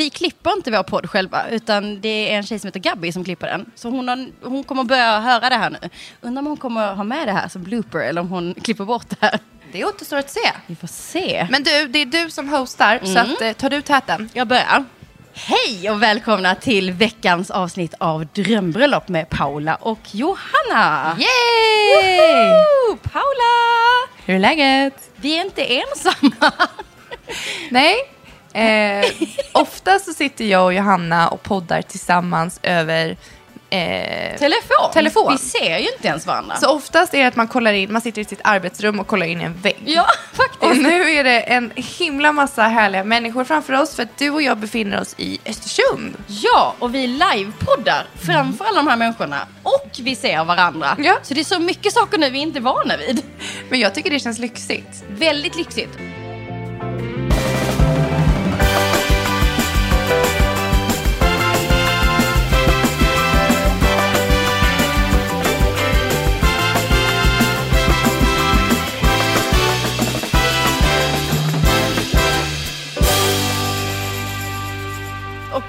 vi klipper inte vår podd själva, utan det är en tjej som heter Gabby som klipper den. Så hon, har, hon kommer börja höra det här nu. Undrar om hon kommer ha med det här som blooper eller om hon klipper bort det här. Det återstår att se. Vi får se. Men du, det är du som hostar, så Mm. att, eh, tar du täten? Jag börjar. Hej och välkomna till veckans avsnitt av Drömbröllop med Paula och Johanna. Yay! Woho! Paula! Hur är läget? Vi är inte ensamma. Nej. Eh, ofta så sitter jag och Johanna och poddar tillsammans över... Eh, Telefon. Telefon. Vi ser ju inte ens varandra. så oftast är det att man kollar in, man sitter i sitt arbetsrum och kollar in i en vägg. Ja, faktiskt. Och nu är det en himla massa härliga människor framför oss för att du och jag befinner oss i Östersund. Ja, och vi livepoddar framför alla de här människorna. Och vi ser varandra. Ja. Så det är så mycket saker nu vi inte är vana vid. Men jag tycker det känns lyxigt. Väldigt lyxigt.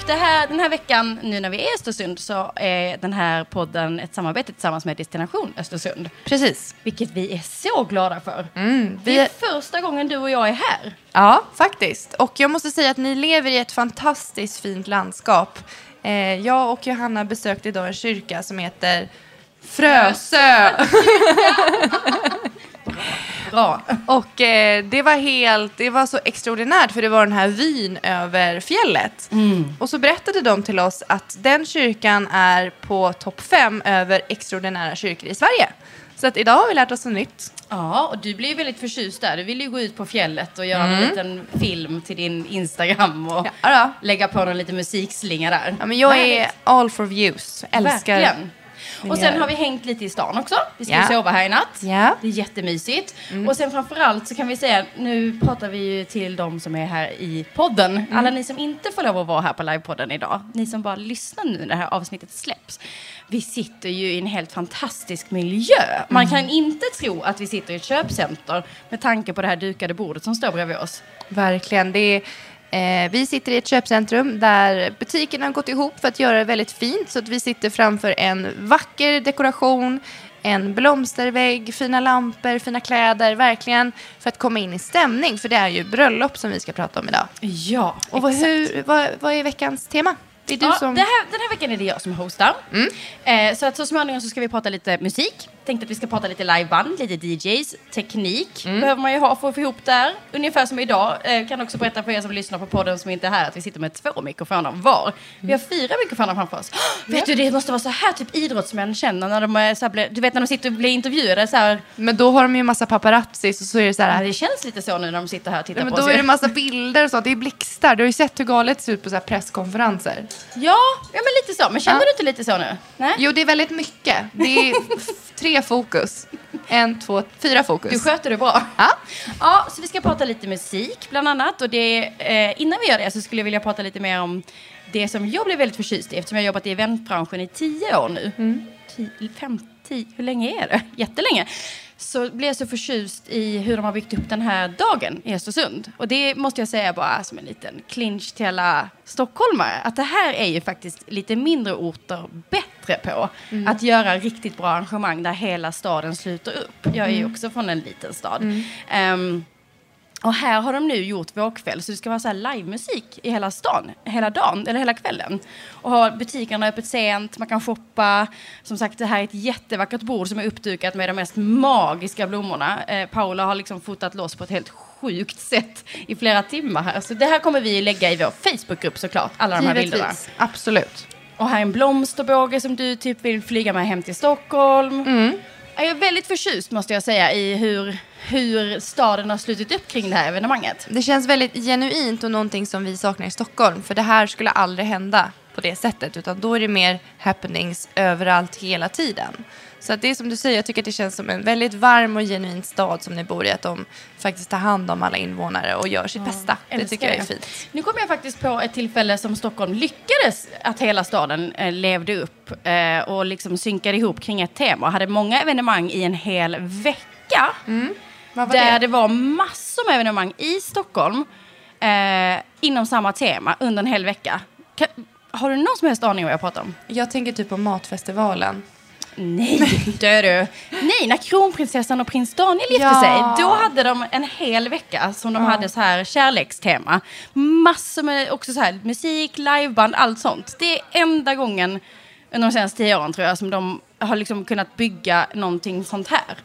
Det här, den här veckan, nu när vi är i Östersund, så är den här podden ett samarbete tillsammans med Destination Östersund. Precis. Vilket vi är så glada för. Mm, Det vi, är första gången du och jag är här. ja, faktiskt. Och jag måste säga att ni lever i ett fantastiskt fint landskap. Eh, jag och Johanna besökte idag en kyrka som heter Frösö. Bra. Och eh, det var helt, det var så extraordinärt för det var den här vyn över fjället. Och så berättade de till oss att den kyrkan är på topp fem över extraordinära kyrkor i Sverige. Så att idag har vi lärt oss något nytt. Ja, och du blir ju väldigt förtjust där. Du vill ju gå ut på fjället och göra en liten film till din Instagram och Ja, lägga på någon liten musikslinga där. ja men jag är Härligt. all for views. Älskar. Verkligen. Och sen har vi hängt lite i stan också. Vi ska Ja. sova här i natt. Ja. Mm. Det är jättemysigt. Och sen framförallt så kan vi säga, nu pratar vi ju till de som är här i podden. Mm. Alla ni som inte får lov att vara här på livepodden idag. Ni som bara lyssnar nu när det här avsnittet släpps. Vi sitter ju i en helt fantastisk miljö. Man Mm. kan inte tro att vi sitter i ett köpcenter med tanke på det här dukade bordet som står bredvid oss. Verkligen. Det är, eh, vi sitter i ett köpcentrum där butikerna har gått ihop för att göra det väldigt fint. Så att vi sitter framför en vacker dekoration, en blomstervägg, fina lampor, fina kläder. Verkligen för att komma in i stämning. För det är ju bröllop som vi ska prata om idag. Ja, Och vad, exakt. hur, vad, vad är veckans tema? Det är du ja, som... det här, den här veckan är det jag som hostar. Eh, så att så småningom så ska vi prata lite musik. Tänkte att vi ska prata lite liveband, lite DJs, teknik behöver man ju ha för att få ihop där. Ungefär som idag. Eh, kan också berätta för er som lyssnar på podden som inte är här att vi sitter med två mikrofoner var. Vi har fyra mikrofoner framför oss. Vet du, det måste vara så här typ idrottsmän känner när de är så här, du vet när de sitter och blir intervjuade så här. Men då har de ju massa paparazzis och så är det så här... det känns lite så nu när de sitter här och tittar men på då oss. är ju. det massa bilder och så. Det är blixtar. Du har ju sett hur galet det ser ut på så här presskonferenser. Ja, ja, men lite så. Men känner Ja. du inte lite så nu? Nej? Jo, det är väldigt mycket. Det är f- tre fokus. En, två, fyra fokus. Du sköter det bra. Ja. Ja, så vi ska prata lite musik bland annat. Och det, eh, innan vi gör det så skulle jag vilja prata lite mer om det som jag blev väldigt förtjust i eftersom jag har jobbat i eventbranschen i tio år nu. Tio, fem, tio, hur länge är det? Jättelänge. Så blev jag så förtjust i hur de har byggt upp den här dagen i Östersund. Och det måste jag säga bara som en liten clinch till alla stockholmare. Att det här är ju faktiskt lite mindre orter bättre på. Att göra riktigt bra arrangemang där hela staden sluter upp. Jag är ju också från en liten stad. Ehm, och här har de nu gjort vårkväll, så det ska vara så här livemusik i hela stan, hela dagen, eller hela kvällen. Och har butikerna öppet sent, man kan shoppa. Som sagt, det här är ett jättevackert bord som är uppdukat med de mest magiska blommorna. Eh, Paula har liksom fotat loss på ett helt sjukt sätt i flera timmar här. Så det här kommer vi lägga i vår Facebookgrupp såklart, alla de här bilderna. Givetvis. Absolut. Och här är en blomsterbåge som du typ vill flyga med hem till Stockholm. Jag är väldigt förtjust måste jag säga i hur, hur staden har slutit upp kring det här evenemanget. Det känns väldigt genuint och någonting som vi saknar i Stockholm. För det här skulle aldrig hända på det sättet. Utan då är det mer happenings överallt hela tiden. Så att det är som du säger, jag tycker att det känns som en väldigt varm och genuin stad som ni bor i. Att de faktiskt tar hand om alla invånare och gör sitt bästa. Det tycker jag är fint. Nu kom jag faktiskt på ett tillfälle som Stockholm lyckades att hela staden eh, levde upp eh, och liksom synkade ihop kring ett tema och hade många evenemang i en hel vecka. Var Där det? det var massor med evenemang i Stockholm. eh, inom samma tema under en hel vecka. Kan, har du någon som helst aning vad jag pratar om? Jag tänker typ på Matfestivalen. Nej, dör du. Nej, när kronprinsessan och prins Daniel gifte Ja. sig, då hade de en hel vecka som de hade så här kärlekstema. Massor med också så här musik, liveband, allt sånt. Det är enda gången under de senaste tio åren tror jag som de har liksom kunnat bygga någonting sånt här.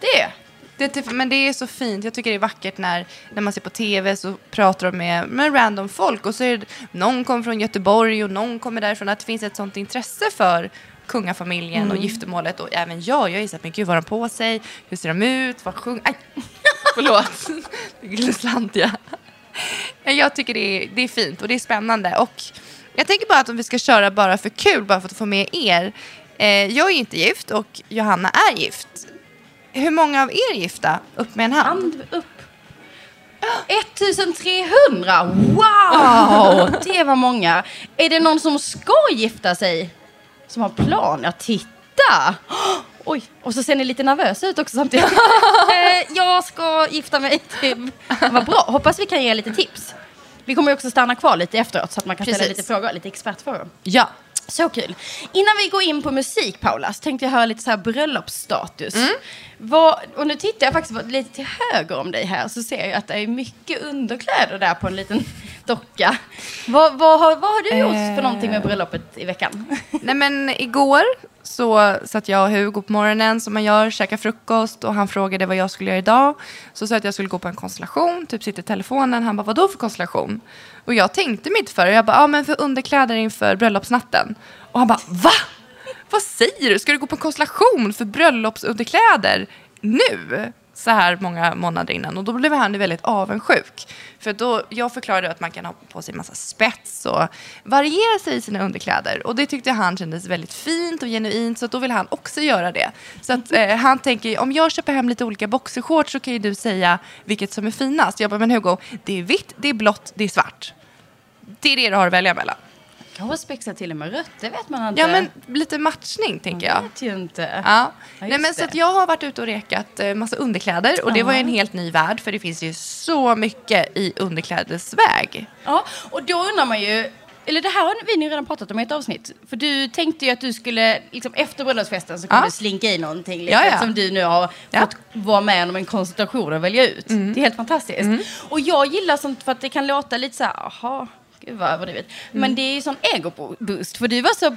Det är Det är typ, men det är så fint. Jag tycker det är vackert när, när man ser på tv så pratar de med, med random folk och så är det, någon kommer från Göteborg och någon kommer därifrån. Att det finns ett sånt intresse för kungafamiljen och giftermålet och även jag. Jag har gissat, men gud vad har de på sig? Hur ser de ut? Vad sjunger... Aj! Förlåt. Nu slant jag. Jag tycker det är, det är fint och det är spännande. Och jag tänker bara att om vi ska köra bara för kul, bara för att få med er. Eh, jag är inte gift och Johanna är gift. Hur många av er är gifta? Upp med en hand. hand upp. 1300! Wow! Det var många. Är det någon som ska gifta sig? Som har plan? Ja, titta! Oj, och så ser ni lite nervösa ut också samtidigt. Eh, jag ska gifta mig, typ. Vad bra, hoppas vi kan ge lite tips. Vi kommer också stanna kvar lite efteråt så att man kan ställa Precis. lite frågor, lite expertfrågor. Ja. Så kul. Innan vi går in på musik, Paula, så tänkte jag höra lite så här bröllopsstatus. Vad, och nu tittar jag faktiskt lite till höger om dig här, så ser jag att det är mycket underkläder där på en liten docka. Vad, vad, har, vad har du gjort för Eh. någonting med bröllopet i veckan? Nej men igår så satt jag och Hugo på morgonen som man gör, käkade frukost och han frågade vad jag skulle göra idag. Så sa jag att jag skulle gå på en konstellation, typ sitta i telefonen. Han bara, vad då för konstellation? Och jag tänkte inte för. Jag bara, ja men för underkläder inför bröllopsnatten. Och han bara, va? Vad säger du? Ska du gå på en konstellation för bröllopsunderkläder nu? Så här många månader innan. Och då blev han väldigt avundsjuk. För då, jag förklarade att man kan ha på sig massa spets och variera sig i sina underkläder. Och det tyckte han kändes väldigt fint och genuint. Så då vill han också göra det. Så att eh, han tänker, om jag köper hem lite olika boxershorts så kan ju du säga vilket som är finast. Jag bara, men Hugo, det är vitt, det är blått, det är svart. Det är det du har att välja mellan. Kanske spexa till och med rött, det vet man inte. Ja, men lite matchning tänker jag. vet ju inte. Ja. Ja, Nej, men så det. att jag har varit ute och rekat eh, massa underkläder och det var ju en helt ny värld för det finns ju så mycket i underklädesväg. Ja, och då undrar man ju, eller det här har vi nu redan pratat om i ett avsnitt. För du tänkte ju att du skulle, liksom efter bröllopsfesten så kunde Ja. du slinka i någonting. Liksom, Ja, ja. Eftersom du nu har Ja. fått vara med om en konsultation och välja ut. Mm. Det är helt fantastiskt. Och jag gillar sånt för att det kan låta lite så här, aha, gud vad överdrivet. Men Mm. det är ju sån ego-boost. För du var så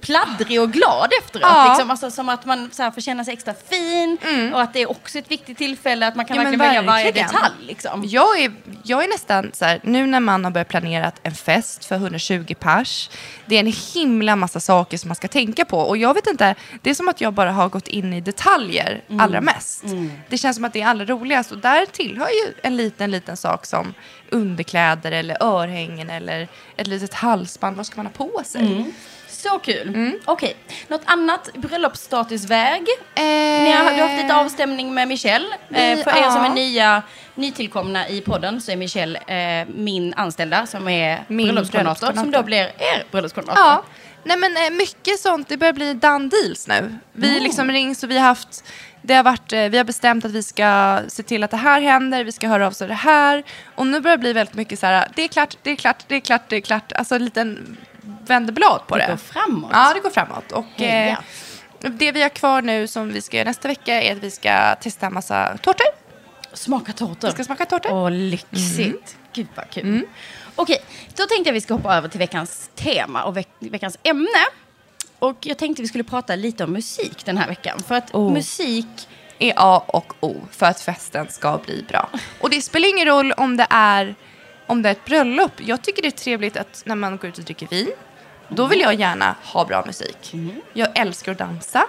pladdrig och glad efteråt. Ja. Liksom, alltså, som att man så här, får känna sig extra fin. Och att det är också ett viktigt tillfälle att man kan Mm. Ja, men verkligen välja varje verkligen. detalj. Liksom. Jag är, jag är nästan så här, nu när man har börjat planera en fest för 120 pers, det är en himla massa saker som man ska tänka på. Och jag vet inte, det är som att jag bara har gått in i detaljer allra mest. Det känns som att det är allra roligast och där tillhör ju en liten, liten sak som underkläder eller örhängen eller ett litet halsband. Vad ska man ha på sig? Så kul. Mm. Okej, något annat bröllopsstatusväg? Eh, Ni har, du har haft lite avstämning med Michelle. Vi- Eh, för er som är nya, nytillkomna i podden så är Michelle eh, min anställda som är Min bröllopskoordinator som då blir er bröllopskoordinator. Ja, nej men eh, mycket sånt. Det börjar bli done deals nu. Vi liksom rings och vi har haft det har varit, eh, vi har bestämt att vi ska se till att det här händer, vi ska höra av sig det här. Och nu börjar det bli väldigt mycket så här, det är klart, det är klart, det är klart, det är klart. Alltså en liten vänderblad på det. Det går framåt. Ja, det går framåt. Och eh, det vi har kvar nu som vi ska göra nästa vecka är att vi ska testa en massa tårtor. Smaka tårtor. Vi ska smaka tårtor. Åh, lyxigt. Gud vad kul. Mm. Okej, då tänkte jag vi ska hoppa över till veckans tema och veck- veckans ämne. Och jag tänkte vi skulle prata lite om musik den här veckan. För att Oh. musik är A och O för att festen ska bli bra. Och det spelar ingen roll om det är, om det är ett bröllop. Jag tycker det är trevligt att när man går ut och dricker vin, då vill jag gärna ha bra musik. Jag älskar att dansa.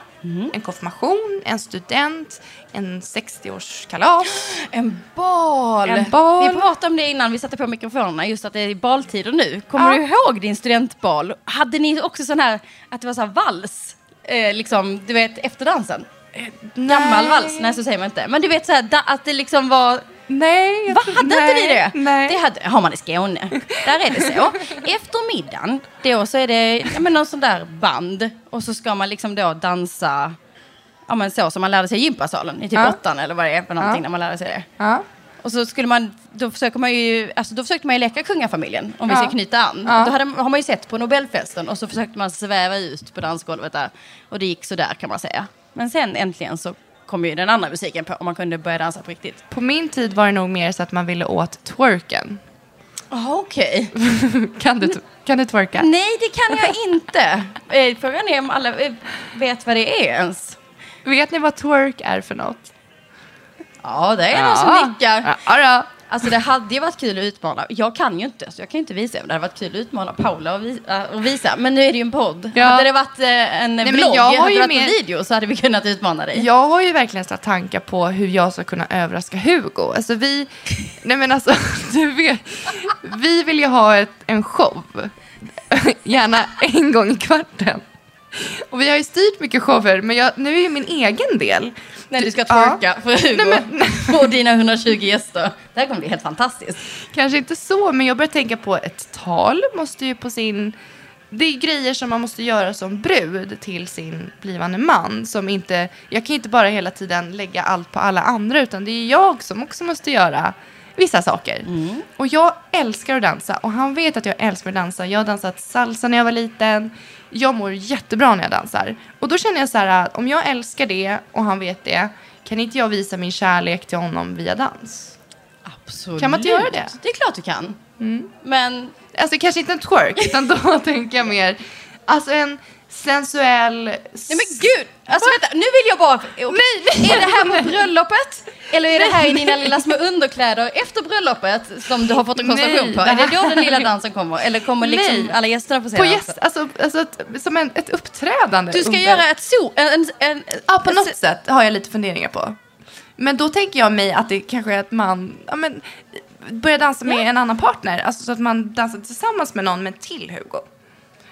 En konfirmation, en student, en 60-årskalas. En bal. En bal. Vi pratade om det innan vi satte på mikrofonerna, just att det är baltider nu. Kommer Ja. du ihåg din studentbal? Hade ni också sån här, att det var så här vals, eh, liksom, du vet, efter dansen? Gammal vals, nej så säger man inte. Men du vet så här, att det liksom var... Nej, tror- hade nej, inte ni det? Nej. Det hade, har man i Skåne. Där är det så. Efter middagen, då så är det ja, men någon sån där band. Och så ska man liksom då dansa, ja men så som man lärde sig i gympasalen i typ Ja. åttan eller vad det är för någonting Ja. när man lärde sig det. Ja. Och så skulle man, då försöker man ju, alltså då försökte man ju leka kungafamiljen, om vi Ja. ska knyta an. Ja. Då hade, har man ju sett på Nobelfesten och så försökte man sväva ut på dansgolvet där. Och det gick så där kan man säga. Men sen äntligen så kom ju den andra musiken på och man kunde börja dansa på riktigt. På min tid var det nog mer så att man ville åt twerken. Jaha, okej. Kan du, kan du twerka? Nej, det kan jag inte. Eh, Frågan är om alla eh, vet vad det är ens. Vet ni vad twerk är för något? Ja, det är någon som nickar. Ja, då. Alltså det hade ju varit kul att utmana. Jag kan ju inte, så jag kan inte visa. Men det hade varit kul att utmana Paula och, vi, äh, och visa. Men nu är det ju en podd. Ja. Hade det varit eh, en men vlogg, jag har hade ju det varit mer- en video så hade vi kunnat utmana dig. Jag har ju verkligen satt tankar på hur jag ska kunna överraska Hugo. Alltså vi, nej men alltså, du vet, vi vill ju ha ett, en show. Gärna en gång i kvarten. Och vi har ju styrt mycket shower, men jag, nu är ju min egen del. När du ska Ja. twerka för Hugo och dina 120 gäster. Det här kommer bli helt fantastiskt. Kanske inte så, men jag börjar tänka på ett tal måste ju på sin... Det är grejer som man måste göra som brud till sin blivande man. Som inte, jag kan inte bara hela tiden lägga allt på alla andra, utan det är jag som också måste göra vissa saker. Och jag älskar att dansa och han vet att jag älskar att dansa. Jag har dansat salsa när jag var liten. Jag mår jättebra när jag dansar. Och då känner jag så här, att om jag älskar det och han vet det, kan inte jag visa min kärlek till honom via dans? Absolut. Kan man inte göra det? Det är klart du kan. Men Alltså kanske inte en twerk, utan då tänker jag mer, alltså en sensuell... Nej men gud! Alltså vänta, nu vill jag bara... Nej, Är det här på bröllopet? Eller är det här i dina lilla små underkläder efter bröllopet som du har fått en konstellation Nej, på? Är det då den lilla dansen kommer? Eller kommer liksom Nej. alla gästerna få se På den gäst, alltså, alltså ett, som en, ett uppträdande. Du ska under- göra ett so... En, en, Ja, på något sätt har jag lite funderingar på. Men då tänker jag mig att det kanske är att man ja, men, börjar dansa med en annan partner. Alltså så att man dansar tillsammans med någon, men till Hugo.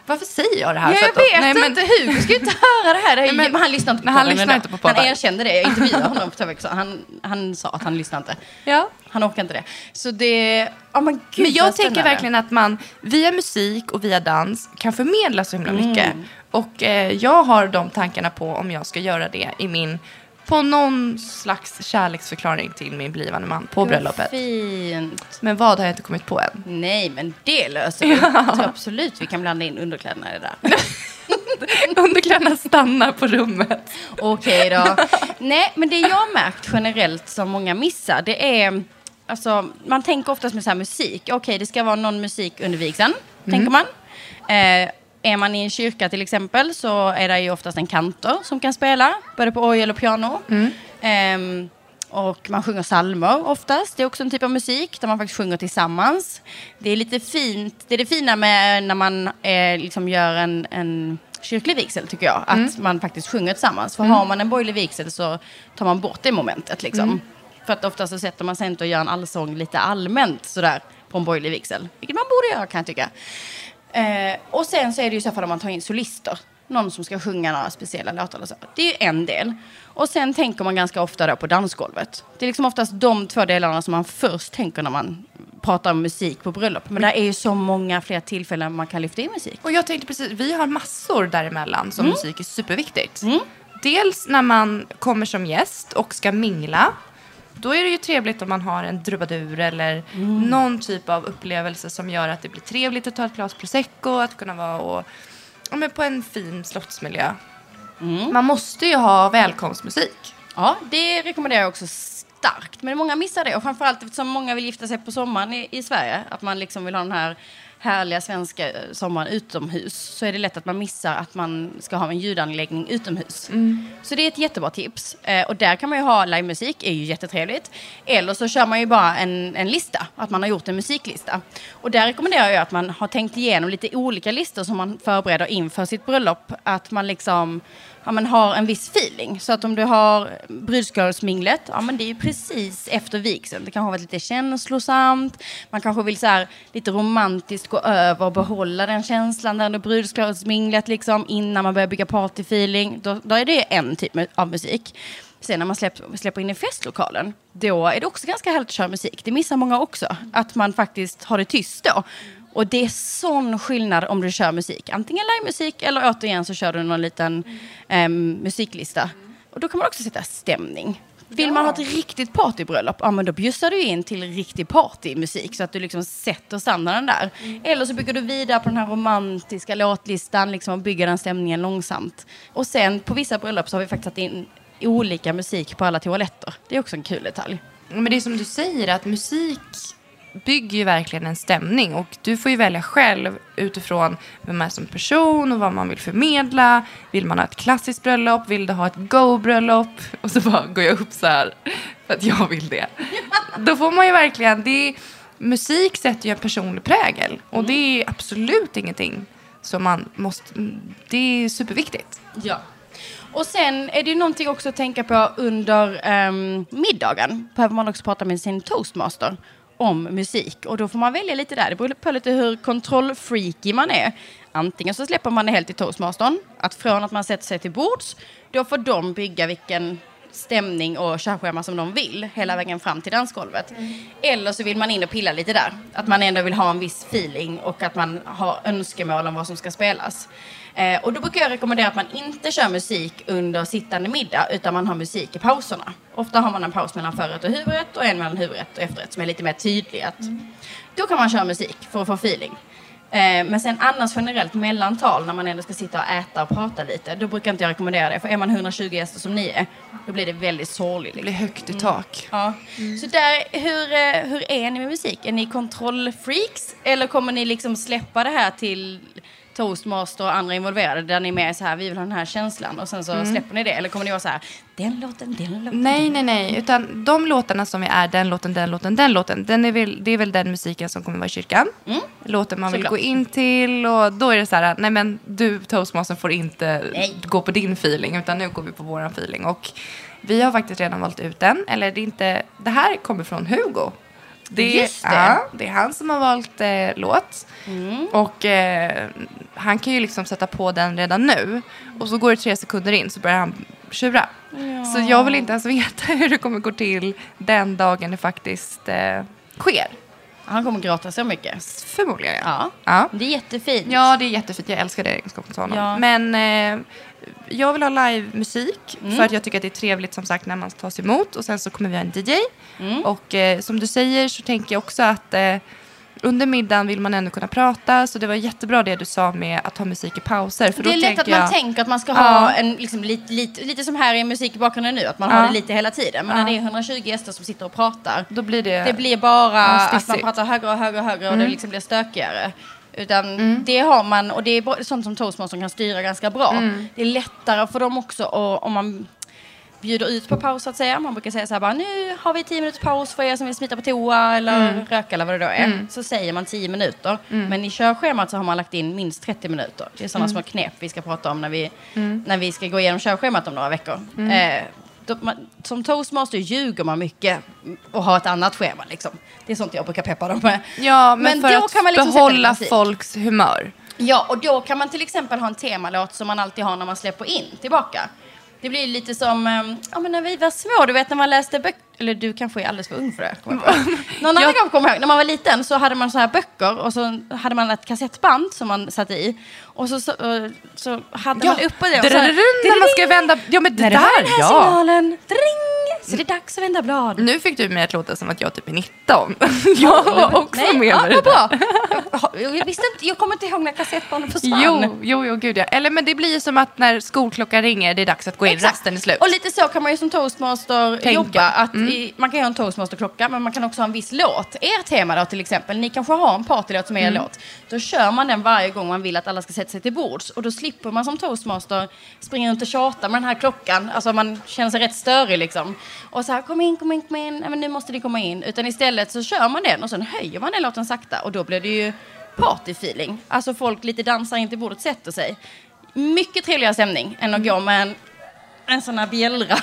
Varför säger jag det här? Ja, jag vet nej, men- inte. Hugo ska ju inte höra det här. Det är, Nej, men- han lyssnar inte på han podden lyssnar ändå. inte på podden. Han erkände det. Jag intervjuade honom för sedan. Han, han sa att han lyssnar inte. Ja. Han orkar inte det. Så det... Ja men gud Men jag tänker verkligen att man via musik och via dans kan förmedla så himla mycket. Mm. Och eh, jag har de tankarna på om jag ska göra det i min, på någon slags kärleksförklaring till min blivande man på bröllopet. Fint. Men vad har jag inte kommit på än? Nej, men det löser vi. Jag tror absolut vi kan blanda in underkläderna i det där. Underkläderna stannar på rummet. Okej då. Nej, men det jag har märkt generellt som många missar, det är... Alltså, man tänker oftast med så här musik. Okej, det ska vara någon musik under vigseln, tänker man. Eh, är man i en kyrka till exempel så är det ju oftast en kantor som kan spela, både på orgel och piano. Ehm, och man sjunger psalmer oftast. Det är också en typ av musik där man faktiskt sjunger tillsammans. Det är lite fint. Det är det fina med när man eh, liksom gör en, en kyrklig vigsel tycker jag. Att man faktiskt sjunger tillsammans. För har man en borgerlig vigsel så tar man bort det momentet liksom. För att ofta så sätter man sig inte och gör en allsång lite allmänt sådär på en borgerlig vigsel. Vilket man borde göra kan jag tycka. Eh, och sen så är det ju så fall om man tar in solister. Någon som ska sjunga några speciella låtar eller så. Det är ju en del. Och sen tänker man ganska ofta då på dansgolvet. Det är liksom oftast de två delarna som man först tänker när man pratar om musik på bröllop. Men det är ju så många fler tillfällen man kan lyfta in musik. Och jag tänkte precis, vi har massor däremellan som musik är superviktigt. Mm. Dels när man kommer som gäst och ska mingla. Då är det ju trevligt om man har en trubadur eller Mm. någon typ av upplevelse som gör att det blir trevligt att ta ett glas prosecco, att kunna vara och, men på en fin slottsmiljö. Mm. Man måste ju ha välkomstmusik. Ja, det rekommenderar jag också starkt. Men många missar det. Och framförallt eftersom många vill gifta sig på sommaren i, i Sverige. Att man liksom vill ha den här härliga svenska eh, sommaren utomhus. Så är det lätt att man missar att man ska ha en ljudanläggning utomhus. Så det är ett jättebra tips. Eh, och där kan man ju ha livemusik, är ju jättetrevligt. Eller så kör man ju bara en, en lista, att man har gjort en musiklista. Och där rekommenderar jag att man har tänkt igenom lite olika listor som man förbereder inför sitt bröllop. Att man liksom ja, men har en viss feeling. Så att om du har brudskålsminglet, ja men det är ju precis efter vigseln. Det kanske har varit lite känslosamt. Man kanske vill så här, lite romantiskt gå över och behålla den känslan där under brudskålsminglet liksom innan man börjar bygga partyfeeling. Då, då är det en typ av musik. Sen när man släpper, släpper in i festlokalen, då är det också ganska härligt att köra musik. Det missar många också, att man faktiskt har det tyst då. Och det är sån skillnad om du kör musik. Antingen livemusik eller återigen så kör du någon liten eh, musiklista. Och då kan man också sätta stämning. Vill man ha ett riktigt partybröllop, ja men då bjussar du in till riktig partymusik så att du liksom sätter standarden där. Mm. Eller så bygger du vidare på den här romantiska låtlistan liksom, och bygger den stämningen långsamt. Och sen på vissa bröllop så har vi faktiskt satt in olika musik på alla toaletter. Det är också en kul detalj. Men det är som du säger att musik bygger ju verkligen en stämning. Och du får ju välja själv utifrån vem man är som person och vad man vill förmedla. Vill man ha ett klassiskt bröllop? Vill du ha ett go-bröllop? Och så bara går jag upp så här för att jag vill det. Då får man ju verkligen, det är, musik sätter ju en personlig prägel. Och det är absolut ingenting som man måste, det är superviktigt. Ja. Och sen är det ju någonting också att tänka på under um, middagen. Behöver man också prata med sin toastmaster om musik. Och då får man välja lite där. Det beror på lite hur kontrollfreaky man är. Antingen så släpper man det helt i toastmastern. Att från att man sätter sig till bords, då får de bygga vilken stämning och körschema som de vill hela mm. vägen fram till dansgolvet. Mm. Eller så vill man in och pilla lite där. Att man ändå vill ha en viss feeling och att man har önskemål om vad som ska spelas. Eh, och då brukar jag rekommendera att man inte kör musik under sittande middag utan man har musik i pauserna. Ofta har man en paus mellan förrätt och huvudrätt och en mellan huvudrätt och efterrätt som är lite mer tydlig. Mm. Då kan man köra musik för att få feeling. Eh, men sen annars generellt mellantal när man ändå ska sitta och äta och prata lite, då brukar inte jag rekommendera det. För är man 120 gäster som ni är, då blir det väldigt sorgligt. Det blir högt i mm. tak. Mm. Ja. Mm. Så där, hur, eh, hur är ni med musik? Är ni kontrollfreaks eller kommer ni liksom släppa det här till toastmaster och andra involverade där ni är med så här, vi vill ha den här känslan och sen så mm. släpper ni det? Eller kommer ni vara så här, den låten, den låten? Nej, nej, nej, utan de låtarna som vi är den låten, den låten, den låten, den är väl, det är väl den musiken som kommer vara i kyrkan. Mm. Låten man vill Såklart. gå in till och då är det så här, nej men du toastmastern får inte nej. gå på din feeling utan nu går vi på våran feeling och vi har faktiskt redan valt ut den, eller det, inte, det här kommer från Hugo det, Just det. Ja, det är han som har valt eh, låt. Mm. Och eh, han kan ju liksom sätta på den redan nu. Och så går det tre sekunder in så börjar han tjura. Ja. Så jag vill inte ens veta hur det kommer gå till den dagen det faktiskt eh, sker. Han kommer gråta så mycket. Förmodligen, ja. ja. Det är jättefint. Ja, det är jättefint. Jag älskar det egenskapen hos honom. Ja. Men eh, jag vill ha livemusik mm. för att jag tycker att det är trevligt som sagt när man tas emot. Och sen så kommer vi ha en DJ. Mm. Och eh, som du säger så tänker jag också att eh, under middagen vill man ändå kunna prata. Så det var jättebra det du sa med att ha musik i pauser. För det är lätt att man jag, tänker att man ska ha en, liksom, lite, lite, lite som här i musik i bakgrunden nu, att man uh, har det lite hela tiden. Men uh, när det är 120 gäster som sitter och pratar, då blir det, det blir bara att man pratar högre och högre och högre mm. och det liksom blir stökigare. Utan mm. det har man, och det är sånt som toastmastern kan styra ganska bra. Mm. Det är lättare för dem också och, om man bjuder ut på paus så att säga. Man brukar säga så här bara, nu har vi tio minuters paus för er som vill smita på toa eller mm. röka eller vad det då är. Mm. Så säger man tio minuter. Mm. Men i körschemat så har man lagt in minst 30 minuter. Det är sådana mm. små knep vi ska prata om när vi, mm. när vi ska gå igenom körschemat om några veckor. Eh, man, som toastmaster ljuger man mycket och har ett annat schema. Liksom. Det är sånt jag brukar peppa dem med. Ja, men, men för att kan man liksom behålla folks humör. Ja, och då kan man till exempel ha en temalåt som man alltid har när man släpper in tillbaka. Det blir lite som ehm, ja, men när vi var små, du vet när man läste böcker. Eller du kanske är alldeles för ung för det. Mm. Någon annan jag... gång kommer jag ihåg, när man var liten så hade man så här böcker och så hade man ett kassettband som man satte i. Och så, så, eh, så hade ja. man uppe det. Och så, när man ska vända... Ja, men det, när det där, den här ja. signalen, dring, så det är dags att vända blad. Nu fick du mig att låta som att jag typ är 19. jag var också Nej, med ja, det där. Jag, jag, visste inte, jag kommer inte ihåg när kassettbanden försvann. Jo, jo, jo, gud ja. Eller men det blir ju som att när skolklockan ringer, det är dags att gå in, Exakt. rasten är slut. Och lite så kan man ju som toastmaster Tänka. jobba. Att mm. i, man kan ju ha en toastmasterklocka, men man kan också ha en viss låt. Er tema då till exempel, ni kanske har en partylåt som är mm. er låt. Då kör man den varje gång man vill att alla ska sätta sig till bords. Och då slipper man som toastmaster springa runt och tjata med den här klockan. Alltså man känner sig rätt störig liksom. Och så här, kom in, kom in, kom in. Nej, men nu måste ni komma in. Utan istället så kör man den och sen höjer man den låten sakta. Och då blir det ju partyfeeling. Alltså folk lite dansar in till bordet, sätter sig. Mycket trevligare stämning än att gå med en en sån här bjällra.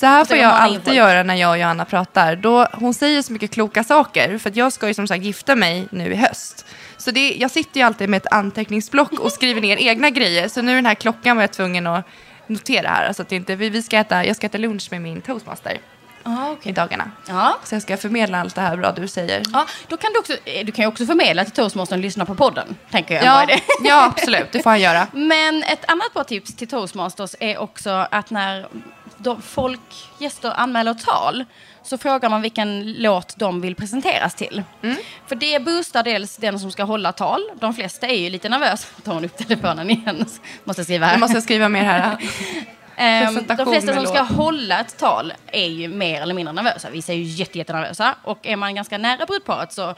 Så här får jag alltid göra när jag och Johanna pratar. Då, hon säger så mycket kloka saker, för jag ska ju som sagt gifta mig nu i höst. Så det, jag sitter ju alltid med ett anteckningsblock och skriver ner egna grejer. Så nu den här klockan var jag tvungen att notera här. Alltså att det inte, vi, vi ska äta, jag ska äta lunch med min toastmaster Ja, i okej. dagarna. Ja. Så jag ska förmedla allt det här bra du säger. Ja, då kan du, också, eh, du kan ju också förmedla till toastmastern lyssna på podden. Tänker jag. Ja, det? ja, absolut. Det får han göra. Men ett annat bra tips till toastmasters är också att när folk, gäster anmäler tal så frågar man vilken låt de vill presenteras till. För det boostar dels den som ska hålla tal. De flesta är ju lite nervösa. Tar hon upp telefonen igen? Måste skriva här. Nu måste jag skriva mer här. Ehm, de flesta som ska hålla ett tal är ju mer eller mindre nervösa. Vissa är ju jätte, jättenervösa. Och är man ganska nära brudparet så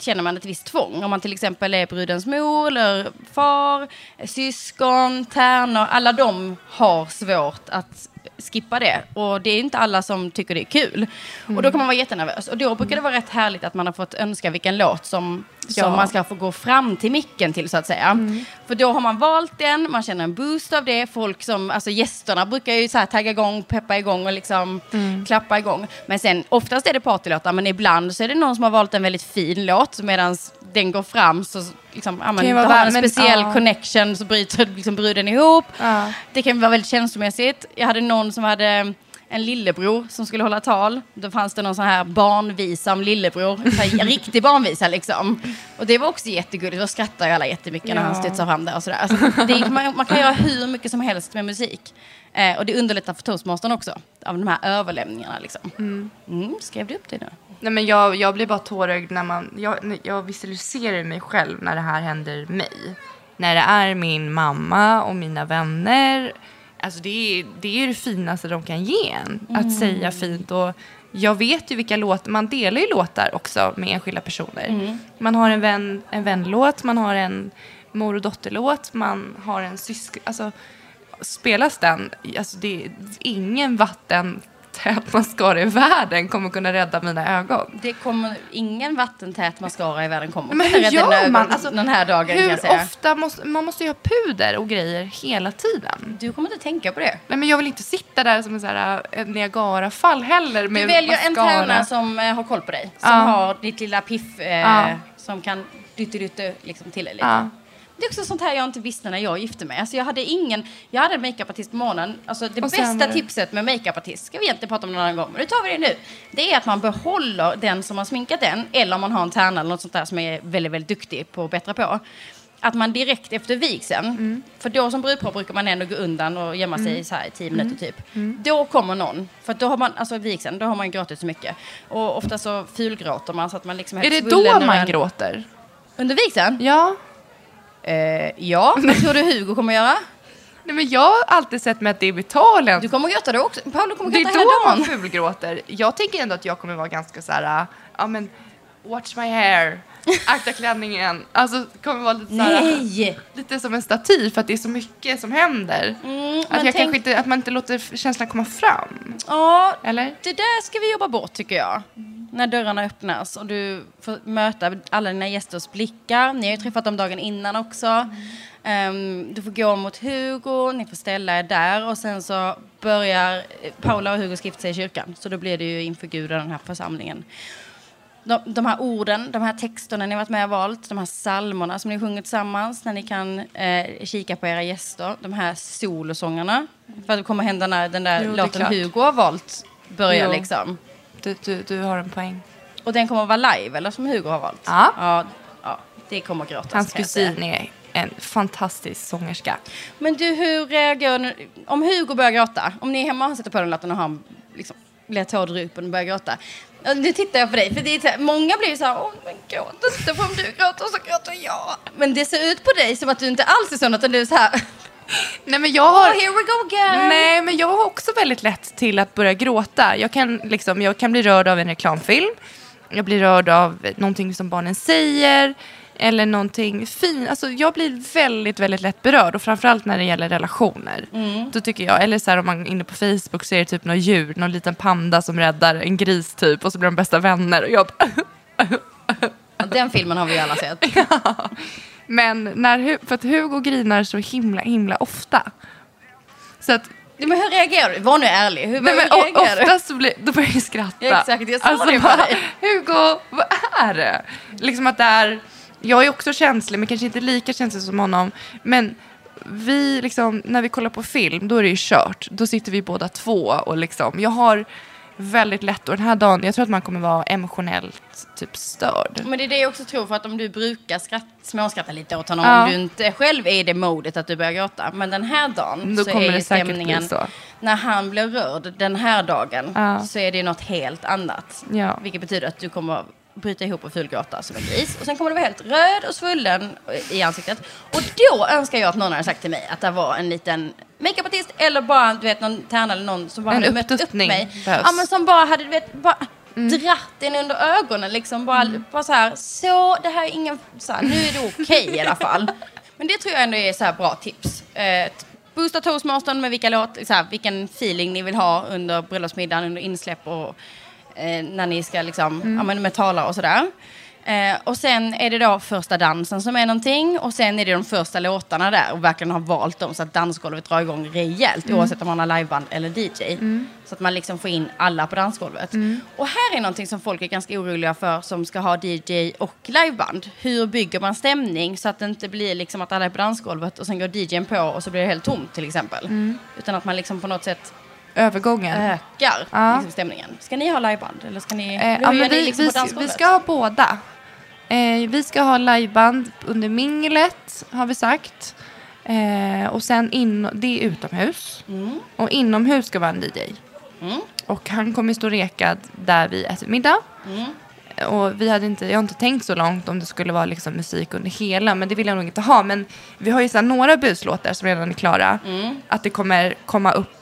känner man ett visst tvång. Om man till exempel är brudens mor eller far, syskon, tärnor. Alla de har svårt att skippa det. Och det är inte alla som tycker det är kul. Och då kan man vara jättenervös. Och då brukar det vara rätt härligt att man har fått önska vilken låt som, Ja. som man ska få gå fram till micken till så att säga. För då har man valt den, man känner en boost av det. Folk som, alltså gästerna brukar ju så här tagga igång, peppa igång och liksom klappa igång. Men sen oftast är det partylåtar, men ibland så är det någon som har valt en väldigt fin låt medan den går fram så liksom, ja, men, vara har vär- en men, speciell ja. connection så bryter liksom bruden ihop. Det kan vara väldigt känslomässigt. Jag hade någon som hade en lillebror som skulle hålla tal. Då fanns det någon sån här barnvisa om lillebror. Så här, riktig barnvisa liksom. Och det var också jättegulligt. Då skrattade alla jättemycket när han Ja. studsade fram där och sådär. Alltså, det man, man kan göra hur mycket som helst med musik. Eh, och det underlättar för toastmastern också. Av de här överlämningarna liksom. Mm, skrev du upp det nu? Nej, men jag, jag blir bara tårögd när man... Jag, jag visualiserar mig själv när det här händer mig. När det är min mamma och mina vänner. Alltså det, är, det är det finaste de kan ge en. Att säga fint. Och jag vet ju vilka låtar... Man delar ju låtar också med enskilda personer. Man har en, vän, en vänlåt, man har en mor och dotterlåt, man har en syskon... Alltså, spelas den, alltså det är ingen vattentät i världen kommer kunna rädda mina ögon. Det kommer ingen vattentät mascara i världen kommer Men kunna rädda dina ögon man? Alltså, den här dagen Hur ofta måste, man måste ju ha puder och grejer hela tiden. Du kommer inte tänka på det. Nej men jag vill inte sitta där som en sån här äh, Niagara-fall heller med Du väljer en mascara. tärna som eh, har koll på dig. Som Ja. har ditt lilla piff eh, Ja. som kan dytte liksom till dig lite. Ja. Det är också sånt här jag inte visste när jag gifte mig. Alltså jag hade ingen, jag hade en makeupartist på morgonen. Alltså det Och sen bästa det- tipset med makeupartist, ska vi egentligen prata om någon annan gång, men nu tar vi det nu. Det är att man behåller den som har sminkat den, eller om man har en tärna eller något sånt där som är väldigt, väldigt duktig på att bättra på. Att man direkt efter vigseln, Mm. för då som brudpar brukar man ändå gå undan och gömma sig så här i tio minuter typ. Mm. Då kommer någon, för då har man, alltså vigseln, då har man gråtit så mycket. Och ofta så fulgråter man så att man liksom Är det då man en- gråter? Under vigseln? Ja. Eh, ja, vad tror du Hugo kommer göra? Nej men jag har alltid sett mig att det är betalen. Du kommer gråta då också. Paolo kommer Det är gråta då hela man dagen. fulgråter. Jag tänker ändå att jag kommer vara ganska så här, äh, ja men watch my hair, akta klänningen. Alltså kommer vara lite så här, Nej! lite som en staty för att det är så mycket som händer. Mm, att jag tänk- inte, att man inte låter känslan komma fram. Ja, Eller? det där ska vi jobba bort tycker jag. När dörrarna öppnas och du får möta alla dina gästers blickar. Ni har ju träffat dem dagen innan också. Ehm, du får gå mot Hugo, ni får ställa er där och sen så börjar Paula och Hugo skrifta sig i kyrkan. Så då blir det ju inför Gud och den här församlingen. De, de här orden, de här texterna ni har varit med och valt, de här psalmerna som ni sjunger tillsammans när ni kan eh, kika på era gäster, de här solosångerna. För att det kommer hända när den där Jo, låten. Hugo har valt börjar Jo. liksom. Du, du, du har en poäng. Och den kommer att vara live, eller som Hugo har valt? Ja. Ja, ja det kommer att gråtas. Hans kusin är en fantastisk sångerska. Men du, hur reagerar du? Om Hugo börjar gråta, om ni är hemma och han sätter på den låten och han liksom blir tårdrupen och börjar gråta. Nu tittar jag på dig, för det är så här, många blir ju så här, åh men gråt inte, för om du gråter så gråter jag. Men det ser ut på dig som att du inte alls är sån, utan du är så här, Nej men jag har... oh, here we go again. Nej, men jag har också väldigt lätt till att börja gråta. Jag kan, liksom, jag kan bli rörd av en reklamfilm. Jag blir rörd av någonting som barnen säger. Eller någonting fint. Alltså, jag blir väldigt, väldigt lätt berörd. Och framförallt när det gäller relationer. Då tycker jag, eller så här, om man är inne på Facebook så är det typ något djur. Någon liten panda som räddar en gris typ. Och så blir de bästa vänner. Och jag Ja, Den filmen har vi ju alla sett. men när, för att Hugo grinar så himla, himla ofta. Så att Men hur reagerar du? Var nu ärlig. Hur, Nej, hur men, o- reagerar du? oftast så blir, då börjar jag skratta. Alltså, Ja, exakt, jag sa det på dig. Hugo, vad är det? Liksom att det är, jag är också känslig, men kanske inte lika känslig som honom. Men vi, liksom, när vi kollar på film, då är det ju kört. Då sitter vi båda två och liksom, jag har väldigt lätt. Och den här dagen, jag tror att man kommer vara emotionellt typ störd. Men det är det jag också tror, för att om du brukar skratt, småskratta lite åt honom, Ja. om du inte själv är i det modet att du börjar gråta. Men den här dagen Då så kommer är det stämningen, så. när han blir rörd den här dagen, Ja. så är det något helt annat. Ja. Vilket betyder att du kommer bryta ihop och fulgråta som en gris. Och sen kommer du vara helt röd och svullen i ansiktet. Och då önskar jag att någon hade sagt till mig att det var en liten makeupartist eller bara du vet, någon tärna eller någon som bara En hade mött upp mig. behövs. Ja, men som bara hade du vet, bara dratt en under ögonen. Liksom bara, bara så här, så det här är ingen, så här, nu är det okej i alla fall. Men det tror jag ändå är så här bra tips. Eh, boosta toastmastern med vilka låt, så här, vilken feeling ni vill ha under bröllopsmiddagen, under insläpp och eh, när ni ska liksom, ja, men med talar och sådär. Eh, och sen är det då första dansen som är någonting och sen är det de första låtarna där och verkligen har valt dem så att dansgolvet drar igång rejält oavsett om man har liveband eller DJ. Så att man liksom får in alla på dansgolvet. Och här är någonting som folk är ganska oroliga för som ska ha DJ och liveband. Hur bygger man stämning så att det inte blir liksom att alla är på dansgolvet och sen går DJn på och så blir det helt tomt till exempel. Utan att man liksom på något sätt Övergången. ökar Ja. liksom, stämningen. Ska ni ha liveband eller ska ni, Eh, ja, men vi, liksom vi, vi ska ha båda. Eh, vi ska ha liveband under minglet, har vi sagt. Eh, och sen in, det är utomhus. Mm. Och inomhus ska vara en DJ. Mm. Och han kommer stå rekad där vi äter middag. Mm. Och vi hade inte, jag har inte tänkt så långt om det skulle vara liksom musik under hela, men det vill jag nog inte ha. Men vi har ju så några buslåtar som redan är klara. Mm. Att det kommer komma upp,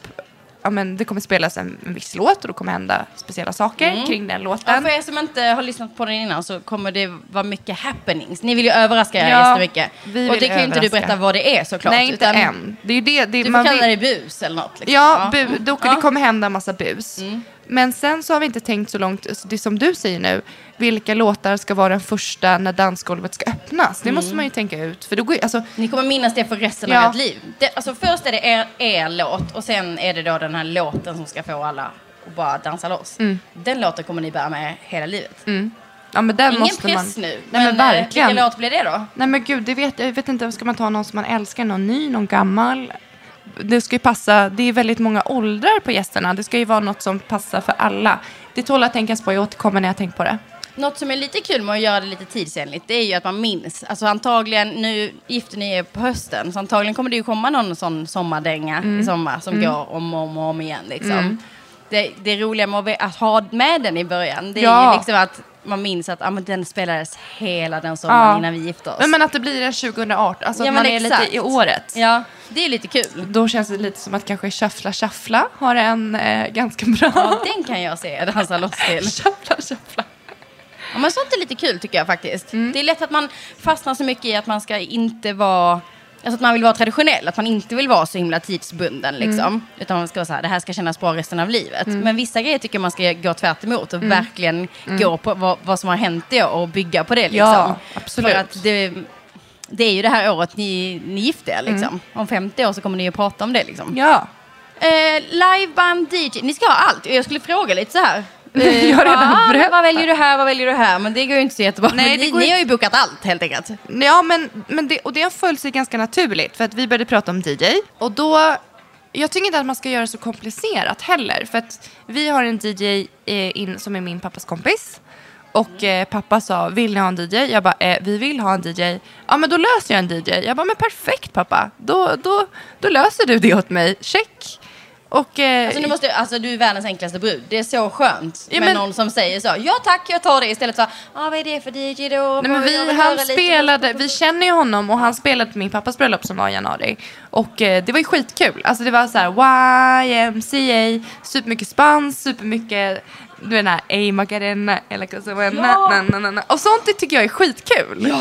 ja men det kommer spelas en, en viss låt och då kommer hända speciella saker Mm. kring den Ja, låten. för er som inte har lyssnat på den innan så kommer det vara mycket happenings. Ni vill ju överraska er Ja, jättemycket. vi Och det kan ju inte du berätta vad det är såklart. Nej, inte än. Det är ju det, det Du får man kalla vill, det bus eller något. Liksom. Ja, bu, då, Ja. det kommer hända massa bus. Mm. Men sen så har vi inte tänkt så långt, alltså det som du säger nu, vilka låtar ska vara den första när dansgolvet ska öppnas? Det måste man ju tänka ut. För då går, alltså, Ni kommer minnas det för resten Ja. av ert liv. Det, alltså först är det er, er låt och sen är det då den här låten som ska få alla att bara dansa loss. Den låten kommer ni bära med hela livet. ja, men där Ingen måste press man... nu. Nej, men eh, verkligen. Vilken låt blir det då? Nej men gud, det vet, jag vet inte, ska man ta någon som man älskar, någon ny, någon gammal? Det ska ju passa, det är väldigt många åldrar på gästerna. Det ska ju vara något som passar för alla. Det tål att tänkas på, jag återkommer när jag tänkt på det. Något som är lite kul med att göra det lite tidsenligt det är ju att man minns. Alltså antagligen, nu gifter ni er på hösten, så antagligen kommer det ju komma någon sån sommardänga Mm. i sommar som går om och om, om igen. Liksom. Det, det roliga med att, ha med den i början, det är Ja. ju liksom att man minns att ah, men den spelades hela den sommaren Ja. innan vi gifte oss. Men, men att det blir en 2018, alltså Ja, att man är exakt. lite i året. Ja, det är lite kul. Då känns det lite som att kanske Shuffla Shuffla har en eh, ganska bra... Ja, den kan jag se dansa loss till. Shuffla Shuffla. Ja, men sånt är lite kul tycker jag faktiskt. Mm. Det är lätt att man fastnar så mycket i att man ska inte vara Alltså att man vill vara traditionell, att man inte vill vara så himla tidsbunden liksom. Mm. Utan man ska vara så här, det här ska kännas bra resten av livet. Men vissa grejer tycker man ska gå tvärt emot och Mm. verkligen gå på vad, vad som har hänt i år och bygga på det liksom. Ja, absolut. För att det, det är ju det här året ni, ni gifte er liksom. Mm. Om 50 år så kommer ni ju prata om det liksom. Ja. Eh, liveband, DJ, ni ska ha allt. Jag skulle fråga lite så här. Jag har redan ah, berättat. Vad väljer du här, vad väljer du här? Men det går ju inte så jättebra. Nej, ni, går ni har ju bokat allt helt enkelt. Ja, men, men det, och det har följt sig ganska naturligt för att vi började prata om DJ och då jag tycker inte att man ska göra det så komplicerat heller för att vi har en DJ eh, in, som är min pappas kompis och eh, pappa sa vill ni ha en DJ? Jag bara eh, vi vill ha en DJ. Ja men då löser jag en DJ. Jag bara men perfekt pappa. Då, då, då löser du det åt mig. Check. Och, eh, Alltså, nu måste, alltså, du är världens enklaste brud. Det är så skönt Ja, med men- någon som säger så. Ja tack, jag tar det. Istället för, ah, vad är det för DJ då? Nej, men vi, han höra lite." spelade, vi känner ju honom och han spelade på min pappas bröllop som var i januari. Och eh, det var ju skitkul. Alltså det var så här YMCA, supermycket spans, supermycket du vet den här Ey Macarena eller så na, na, na, na, na. Och sånt tycker jag är skitkul.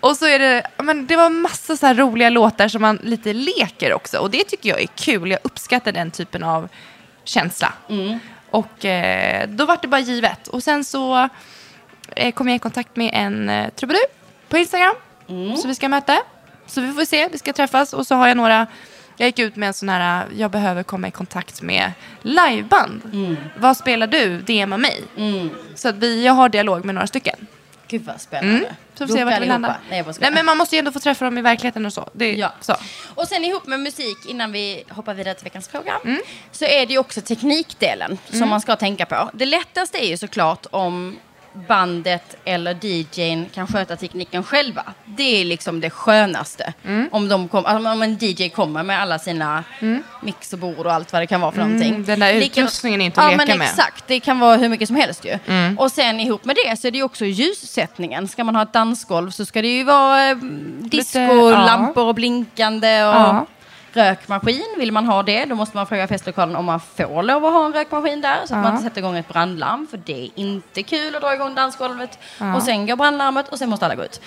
Och så är det, ja, men det var massa så här roliga låtar som man lite leker också. Och det tycker jag är kul. Jag uppskattar den typen av känsla. Mm. Och eh, då var det bara givet. Och sen så eh, kom jag i kontakt med en eh, trubadur på Instagram. Mm. Så vi ska möta. Så vi får se, vi ska träffas. Och så har jag några, jag gick ut med en sån här, jag behöver komma i kontakt med liveband. Vad spelar du? DMa mig. Mm. Så att vi, jag har dialog med några stycken. Gud vad spännande. Så får vi se vart vi landar. Nej. Nej, men man måste ju ändå få träffa dem i verkligheten och så. Det Ja. så. Och sen ihop med musik, innan vi hoppar vidare till veckans fråga, Mm. så är det ju också teknikdelen som man ska tänka på. Det lättaste är ju såklart om bandet eller DJn kan sköta tekniken själva. Det är liksom det skönaste. Mm. Om, de kom, alltså om en DJ kommer med alla sina mixerbord och allt vad det kan vara för någonting. Mm, den där utrustningen är inte att ja, leka men med. Mm. Exakt, det kan vara hur mycket som helst ju. Och sen ihop med det så är det ju också ljussättningen. Ska man ha ett dansgolv så ska det ju vara eh, disco, ja. lampor och blinkande och Ja. Rökmaskin. Vill man ha det, då måste man fråga festlokalen om man får lov att ha en rökmaskin där. Så att man inte sätter igång ett brandlarm, för det är inte kul att dra igång dansgolvet. Och sen går brandlarmet och sen måste alla gå ut.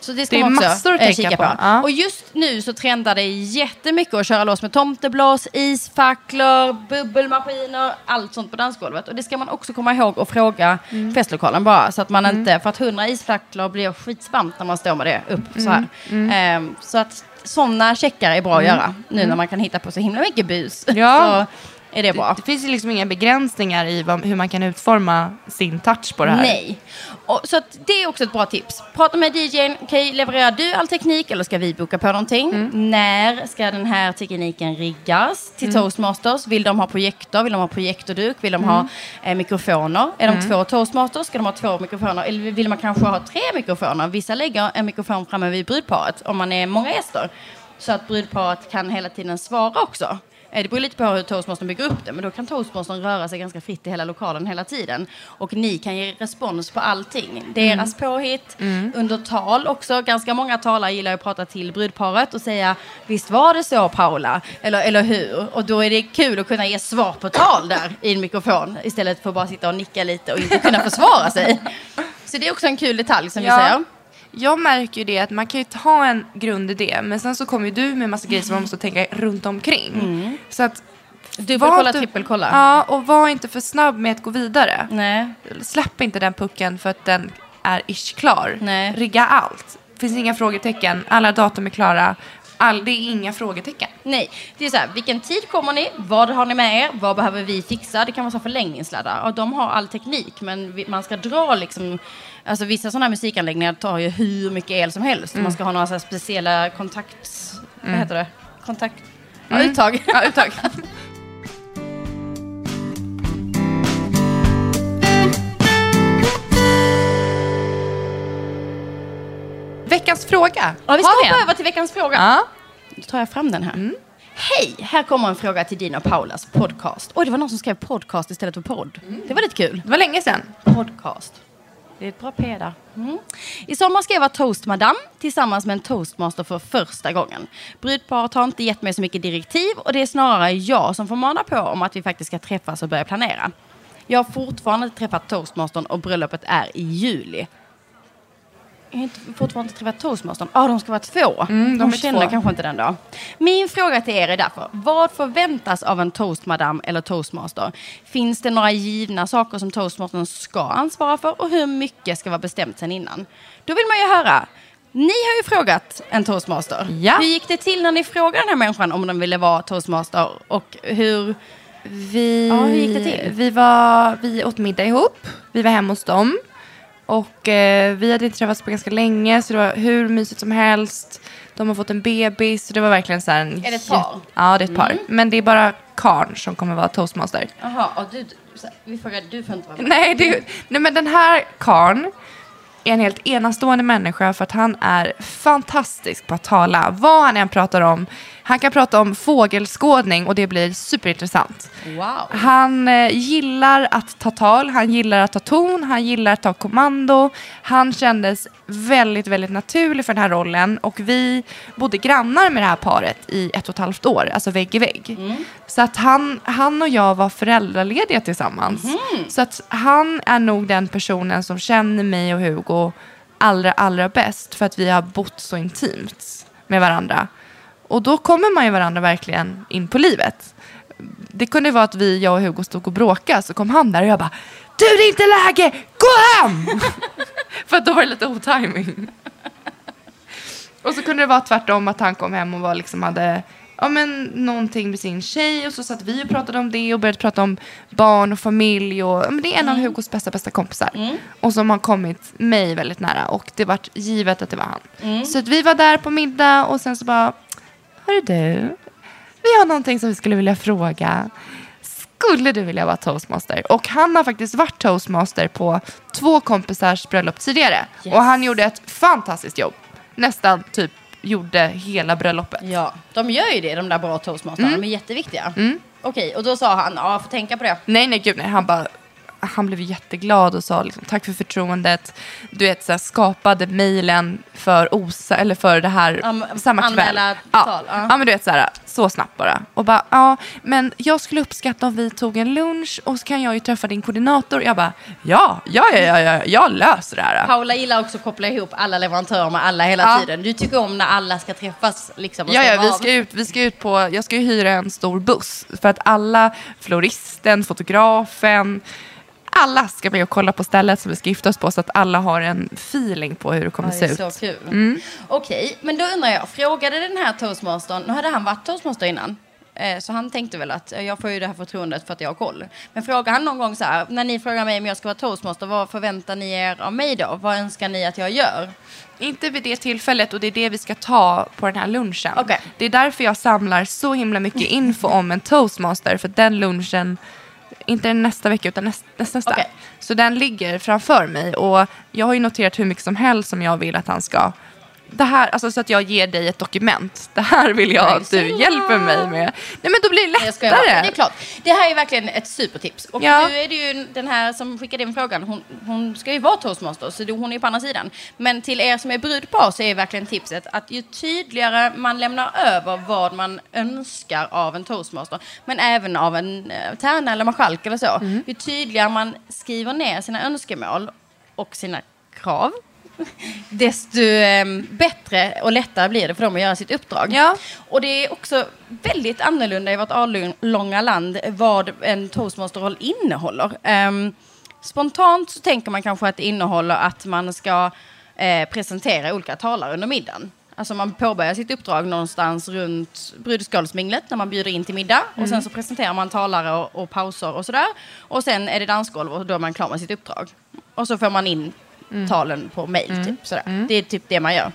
Så det ska Det är man också massor att eh, kika på. på. Ja. Och just nu så trendar det jättemycket att köra loss med tomteblås, isfacklor, bubbelmaskiner, allt sånt på dansgolvet. Och det ska man också komma ihåg och fråga Mm. festlokalen bara. Så att man inte, för att hundra isfacklor blir skitsvamp när man står med det upp så här. Mm. Ehm, så att sådana checkar är bra att göra nu när man kan hitta på så himla mycket bus. Ja. det bra. Det finns ju liksom inga begränsningar i vad, hur man kan utforma sin touch på det här. Nej. Och, så det är också ett bra tips. Prata med DJn. Okej, levererar du all teknik eller ska vi boka på någonting? Mm. När ska den här tekniken riggas till toastmasters? Vill de ha projektor? Vill de ha projektorduk? Vill de ha Mm. eh, mikrofoner? Är de två toastmasters? Ska de ha två mikrofoner? Eller vill man kanske ha tre mikrofoner? Vissa lägger en mikrofon framme vid brudparet om man är många gäster. Så att brudparet kan hela tiden svara också. Eh, Det beror lite på hur toastmastern bygger upp det, men då kan toastmastern röra sig ganska fritt i hela lokalen hela tiden. Och ni kan ge respons på allting. Deras påhitt, under tal också. Ganska många talare gillar att prata till brudparet och säga Visst var det så Paula? Eller, eller hur? Och då är det kul att kunna ge svar på tal där i en mikrofon istället för att bara sitta och nicka lite och inte kunna försvara sig. Så det är också en kul detalj som vi säger. Jag märker ju det att man kan ju ta en grundidé men sen så kommer ju du med massa grejer som man måste tänka runt omkring. Så att Dubbelkolla, du- trippelkolla. Ja, och var inte för snabb med att gå vidare. Nej. Släpp inte den pucken för att den är ish klar. Nej. Rigga allt. Det finns inga frågetecken. Alla datum är klara. All, det är inga frågetecken. Nej, det är så här, vilken tid kommer ni? Vad har ni med er? Vad behöver vi fixa? Det kan vara så förlängningssladdar. Och de har all teknik, men man ska dra liksom... Alltså vissa sådana här musikanläggningar tar ju hur mycket el som helst. Man ska ha några så speciella kontakt... Vad heter det? Kontakt... Ja, uttag. Ja, uttag. Veckans fråga. Ja, vi ska hoppa över till veckans fråga. Ja. Då tar jag fram den här. Hej! Här kommer en fråga till din och Paulas podcast. Oj, det var någon som skrev podcast istället för podd. Det var lite kul. Det var länge sedan. Podcast. Det är ett bra P där. Mm. I sommar ska jag vara toastmadam tillsammans med en toastmaster för första gången. Brudparet har inte gett mig så mycket direktiv och det är snarare jag som får mana på om att vi faktiskt ska träffas och börja planera. Jag har fortfarande inte träffat toastmastern och bröllopet är i juli. Jag har inte, fortfarande inte träffat toastmastern. Ja, de ska vara två. Mm, de de känner två. kanske inte den då. Min fråga till er är därför, vad förväntas av en toastmadam eller toastmaster? Finns det några givna saker som toastmastern ska ansvara för och hur mycket ska vara bestämt sen innan? Då vill man ju höra. Ni har ju frågat en toastmaster. Ja. Hur gick det till när ni frågade den här människan om den ville vara toastmaster och hur... Vi, Ja, hur gick det till? Vi, var, vi åt middag ihop. Vi var hemma hos dem. Och eh, vi hade inte träffats på ganska länge så det var hur mysigt som helst. De har fått en bebis så det var verkligen så här en... Är det ett par? Mm. Ja, det är ett par. Men det är bara karn som kommer vara toastmaster. Jaha, och du, vi frågade, du får inte vara med. Nej, det, nej, men den här karn är en helt enastående människa för att han är fantastisk på att tala. Vad han än pratar om. Han kan prata om fågelskådning och det blir superintressant. Wow. Han eh, gillar att ta tal, han gillar att ta ton, han gillar att ta kommando. Han kändes väldigt, väldigt naturlig för den här rollen och vi bodde grannar med det här paret i ett och ett halvt år, alltså vägg i vägg. Så att han, han och jag var föräldralediga tillsammans. Så att han är nog den personen som känner mig och Hugo allra, allra bäst för att vi har bott så intimt med varandra. Och då kommer man ju varandra verkligen in på livet. Det kunde vara att vi, jag och Hugo stod och bråkade så kom han där och jag bara Du det är inte läge, gå hem! För då var det lite otiming. och så kunde det vara tvärtom att han kom hem och var liksom hade ja, men, någonting med sin tjej och så satt vi och pratade om det och började prata om barn och familj. Och, ja, men det är en av Hugos bästa, bästa kompisar. Och som har kommit mig väldigt nära och det vart givet att det var han. Så att vi var där på middag och sen så bara, hörru du, vi har någonting som vi skulle vilja fråga. Skulle du vilja vara toastmaster? Och han har faktiskt varit toastmaster på två kompisars bröllop tidigare. Yes. Och han gjorde ett fantastiskt jobb. Nästan typ gjorde hela bröllopet. Ja, de gör ju det, de där bra toastmasterna. Mm. De är jätteviktiga. Okej, och då sa han, ja, får tänka på det. Nej, nej, gud nej. Han bara, han blev jätteglad och sa liksom, tack för förtroendet. Du vet, så här, skapade mejlen för, osa, eller för det här Am- samma kväll. anmäla ja. tal, ja. ja, men du vet så här, så snabbt bara. Och bara, ja, men jag skulle uppskatta om vi tog en lunch och så kan jag ju träffa din koordinator. Jag bara, ja, ja, ja, ja, ja jag löser det här. Paula gillar också att koppla ihop alla leverantörer med alla hela Ja. tiden. Du tycker om när alla ska träffas liksom, Ja, ja, vi av. ska, ut, vi ska ut på, jag ska ju hyra en stor buss för att alla, floristen, fotografen, alla ska med och kolla på stället som vi ska gifta oss på så att alla har en feeling på hur det kommer Ja, det se ut. så kul. Mm. Okej, men då undrar jag, frågade den här toastmastern, nu hade han varit toastmaster innan, eh, så han tänkte väl att eh, jag får ju det här förtroendet för att jag har koll. Men frågar han någon gång så här, när ni frågar mig om jag ska vara toastmaster, vad förväntar ni er av mig då? Vad önskar ni att jag gör? Inte vid det tillfället och det är det vi ska ta på den här lunchen. Okej. Det är därför jag samlar så himla mycket info om en toastmaster för den lunchen inte nästa vecka utan näst, nästa. nästa. Okej. Så den ligger framför mig och jag har ju noterat hur mycket som helst som jag vill att han ska det här, alltså så att jag ger dig ett dokument. Det här vill jag att du hjälper mig med. Nej men då blir det Nej, jag lättare. Det är klart. Det här är verkligen ett supertips. Och Ja. nu är det ju den här som skickade in frågan, hon, hon ska ju vara toastmaster, så hon är ju på andra sidan. Men till er som är brudpar så är verkligen tipset att ju tydligare man lämnar över vad man önskar av en toastmaster, men även av en eh, tärna eller marskalk eller så, Mm. ju tydligare man skriver ner sina önskemål och sina krav, desto eh, bättre och lättare blir det för dem att göra sitt uppdrag. Ja. Och det är också väldigt annorlunda i vårt avlånga land vad en toastmasterroll innehåller. Ehm, spontant så tänker man kanske att det innehåller att man ska eh, presentera olika talare under middagen. Alltså man påbörjar sitt uppdrag någonstans runt brudskålsminglet när man bjuder in till middag. Och sen så presenterar man talare och, och pauser och sådär. Och sen är det dansgolv och då är man klar med sitt uppdrag. Och så får man in talen på mail. Typ, sådär. Det är typ det man gör.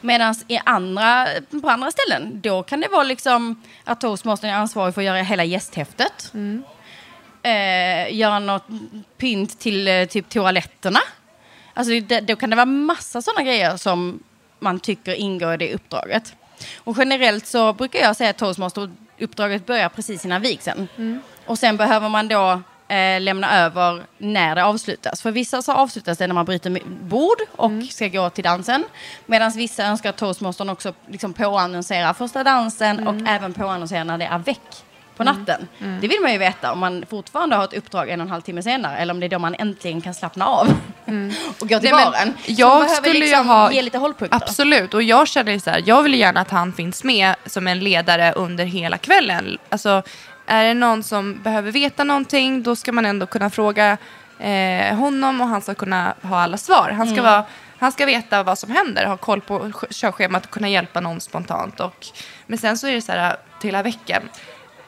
Medan i andra, på andra ställen, då kan det vara liksom att toastmastern är ansvarig för att göra hela gästhäftet. Eh, göra något pynt till eh, typ toaletterna. Alltså det, då kan det vara massa sådana grejer som man tycker ingår i det uppdraget. Och generellt så brukar jag säga att toastmaster-uppdraget börjar precis innan vigseln. Och sen behöver man då eh, lämna över när det avslutas. För vissa så avslutas det när man bryter bord och ska gå till dansen. Medan vissa önskar att toastmastern också liksom påannonserar första dansen och även påannonserar när det är väck på natten. Det vill man ju veta om man fortfarande har ett uppdrag en och en halv timme senare eller om det är då man äntligen kan slappna av och gå till Nej, baren. Jag skulle ju liksom ha- ge lite hållpunkter. Absolut, och jag känner ju så här, jag vill gärna att han finns med som en ledare under hela kvällen. Alltså, är det någon som behöver veta någonting, då ska man ändå kunna fråga eh, honom och han ska kunna ha alla svar. Han ska, vara, han ska veta vad som händer, ha koll på körschemat och kunna hjälpa någon spontant. Och, men sen så är det så här, till hela veckan,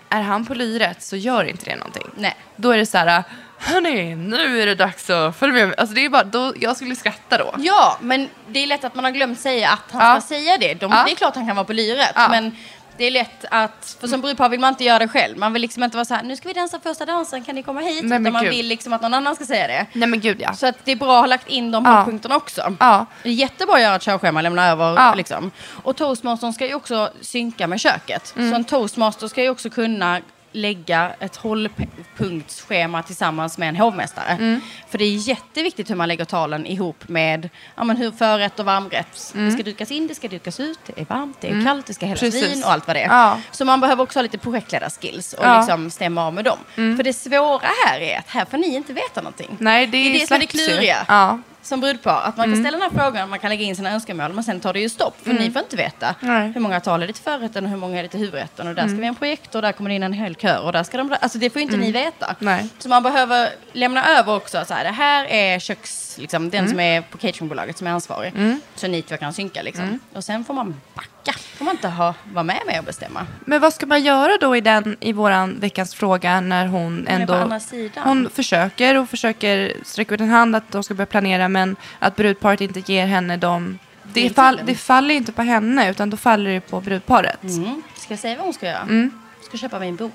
är han på lyret så gör inte det någonting. Nej. Då är det så här, hörni, nu är det dags att följa med. Alltså det är bara, då, jag skulle skratta då. Ja, men det är lätt att man har glömt säga att han Ja. ska säga det. De, Ja. Det är klart han kan vara på lyret, Ja. men det är lätt att, för som brudpar vill man inte göra det själv. Man vill liksom inte vara så här, nu ska vi dansa första dansen, kan ni komma hit? Nej, Utan man gud. vill liksom att någon annan ska säga det. Nej men gud ja. Så att det är bra att ha lagt in de Ja. hållpunkterna också. Ja. Det är jättebra att göra ett körschema, lämna över Ja. liksom. Och toastmastern ska ju också synka med köket. Mm. Så en toastmaster ska ju också kunna lägga ett hållpunktsschema tillsammans med en hovmästare. Mm. För det är jätteviktigt hur man lägger talen ihop med ja, men hur förrätt och varmrätt. Det ska dukas in, det ska dukas ut, det är varmt, det är kallt, det ska hällas Mm. Precis. vin och allt vad det är. Ja. Så man behöver också ha lite projektledarskills och Ja. Mm. liksom stämma av med dem. För det svåra här är att här får ni inte veta någonting. Nej, det Det är är det som är det kluriga. Ja. Som brudpar, att man Mm. kan ställa den här frågan, man kan lägga in sina önskemål, men sen tar det ju stopp. För ni får inte veta Nej. hur många tal är det till förrätten och hur många är det till huvudrätten. Och där ska vi ha en projektor, där kommer det in en hel kör. Och där ska de, alltså det får ju inte ni veta. Nej. Så man behöver lämna över också, så här, det här är köks, liksom, den som är på cateringbolaget som är ansvarig. Så ni två kan synka liksom. Och sen får man backa backa. får man inte ha, vara med med och bestämma. Men vad ska man göra då i, den, i våran veckans fråga när hon Hon är ändå... på andra sidan. Hon försöker och försöker sträcka ut en hand att de ska börja planera men att brudparet inte ger henne de... Det, fall, det faller inte på henne utan då faller det på brudparet. Mm. Ska jag säga vad hon ska göra? Mm. Ska köpa min bok.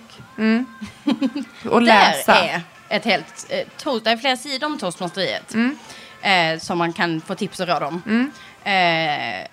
Och läsa. Där är ett helt... Eh, toast, det är flera sidor om toastmasteriet. Mm. Eh, som man kan få tips och råd om. Eh,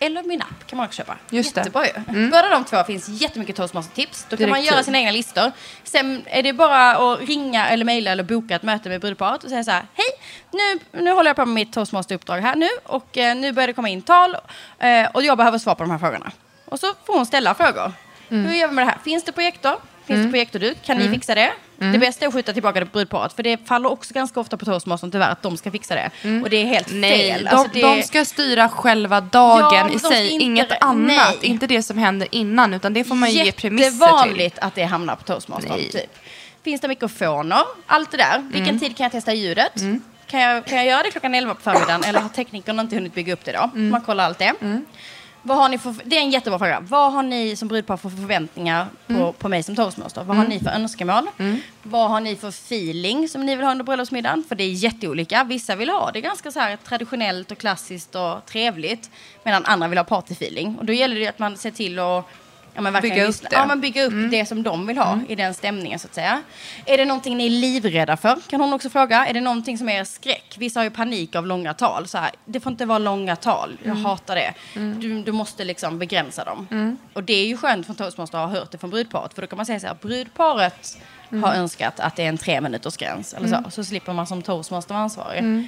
eller min app kan man också köpa. Just det. Jättebra ju. Båda de två finns jättemycket toastmaster-tips. Då kan man Direktiv. göra sina egna listor. Sen är det bara att ringa eller mejla eller boka ett möte med brudparet och säga så här. Hej, nu, nu håller jag på med mitt toastmaster-uppdrag här nu och eh, nu börjar det komma in tal eh, och jag behöver svar på de här frågorna. Och så får hon ställa frågor. Hur gör vi med det här? Finns det projektor? Finns det projektorduk? Kan ni fixa det? Det bästa är att skjuta tillbaka det på brudparet för det faller också ganska ofta på toastmastern tyvärr att de ska fixa det. Och det är helt Nej, fel. de, Alltså, det- de ska styra själva dagen Ja, i sig, inte- inget nej. annat. Inte det som händer innan, utan det får man ju ge premisser till. Jättevanligt att det hamnar på toastmastern. Nej. Typ. Finns det mikrofoner? Allt det där. Vilken Mm. tid kan jag testa ljudet? Kan, jag, kan jag göra det klockan 11 på förmiddagen eller har teknikern inte hunnit bygga upp det då? Mm. Man kollar allt det. Vad har ni för, det är en jättebra fråga. Vad har ni som brudpar för förväntningar på, Mm. på mig som toastmaster? Vad har ni för önskemål? Vad har ni för feeling som ni vill ha under bröllopsmiddagen? För det är jätteolika. Vissa vill ha det ganska så här traditionellt och klassiskt och trevligt. Medan andra vill ha partyfeeling. Och då gäller det att man ser till att Ja, men Bygga upp det. Mm. Ja, men bygga upp det som de vill ha i den stämningen så att säga. Är det någonting ni är livrädda för? Kan hon också fråga. Är det någonting som är skräck? Vissa har ju panik av långa tal. Så här, det får inte vara långa tal. Jag Mm. hatar det. Du, du måste liksom begränsa dem. Och det är ju skönt från toastmaster att ha hört det från brudparet. För då kan man säga så här, brudparet Mm. har önskat att det är en tre minuters gräns. Eller så. så slipper man som toastmaster vara ansvarig.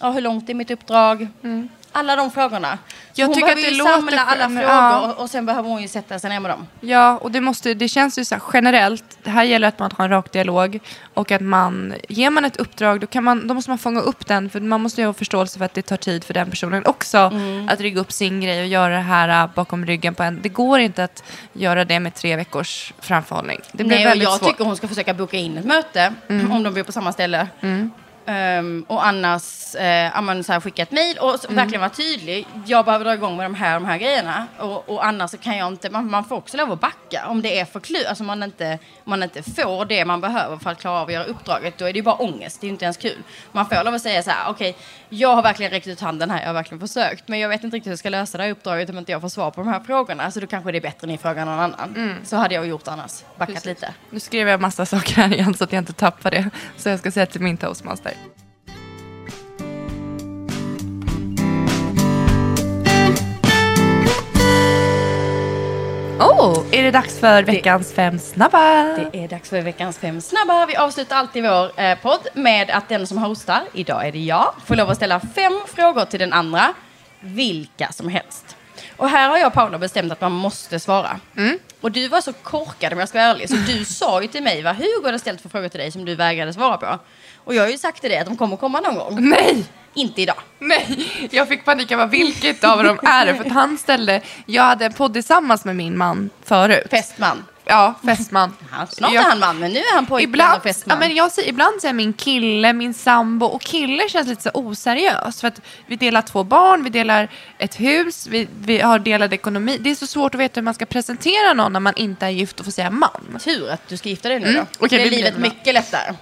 Ja, hur långt är mitt uppdrag? Alla de frågorna. Jag hon tycker att det ju låter samla alla frågor ja. och sen behöver hon ju sätta sig ner med dem. Ja, och det, måste, det känns ju så här generellt. Det här gäller att man har en rak dialog och att man, ger man ett uppdrag då, kan man, då måste man fånga upp den för man måste ju ha förståelse för att det tar tid för den personen också Mm. att rigga upp sin grej och göra det här äh, bakom ryggen på en. Det går inte att göra det med tre veckors framförhållning. Det blir Nej, och väldigt jag svårt. tycker hon ska försöka boka in ett möte om de bor på samma ställe. Ehm, och annars men så här, skicka ett mejl och så, verkligen vara tydlig. Jag behöver dra igång med de här, de här grejerna. Och, och annars kan jag inte, man, man får också lov att backa om det är för klu, alltså man inte, man inte får det man behöver för att klara av att göra uppdraget. Då är det ju bara ångest, det är ju inte ens kul. Man får lov att säga så här, okej, jag har verkligen räckt ut handen här, jag har verkligen försökt. Men jag vet inte riktigt hur jag ska lösa det här uppdraget om inte jag får svar på de här frågorna. Så då kanske det är bättre ni frågar någon annan. Så hade jag gjort annars, backat Precis. lite. Nu skrev jag massa saker här igen så att jag inte tappar det. Så jag ska säga till min toastmaster. Oh, är det dags för veckans fem snabba? Det är dags för veckans fem snabba. Vi avslutar alltid vår eh, podd med att den som hostar, idag är det jag, får lov att ställa fem frågor till den andra. Vilka som helst. Och här har jag och Paula bestämt att man måste svara. Och du var så korkad om jag ska vara ärlig, så du sa ju till mig vad Hugo hade ställt för frågor till dig som du vägrade svara på. Och jag har ju sagt till dig att de kommer komma någon gång. Nej! Inte idag. Nej, jag fick panik över vilket av dem är det. För att han ställde, jag hade en podd tillsammans med min man förut. Fästman. Ja, fästman. Han, snart är han man, men nu är han pojkvän Ibland, och fästman. ja, men jag säger, ibland säger jag min kille, min sambo och kille känns lite så oseriöst. För att vi delar två barn, vi delar ett hus, vi, vi har delad ekonomi. Det är så svårt att veta hur man ska presentera någon när man inte är gift och får säga man. Tur att du ska gifta dig nu Mm. då. Okej, blir det blir livet bra. mycket lättare.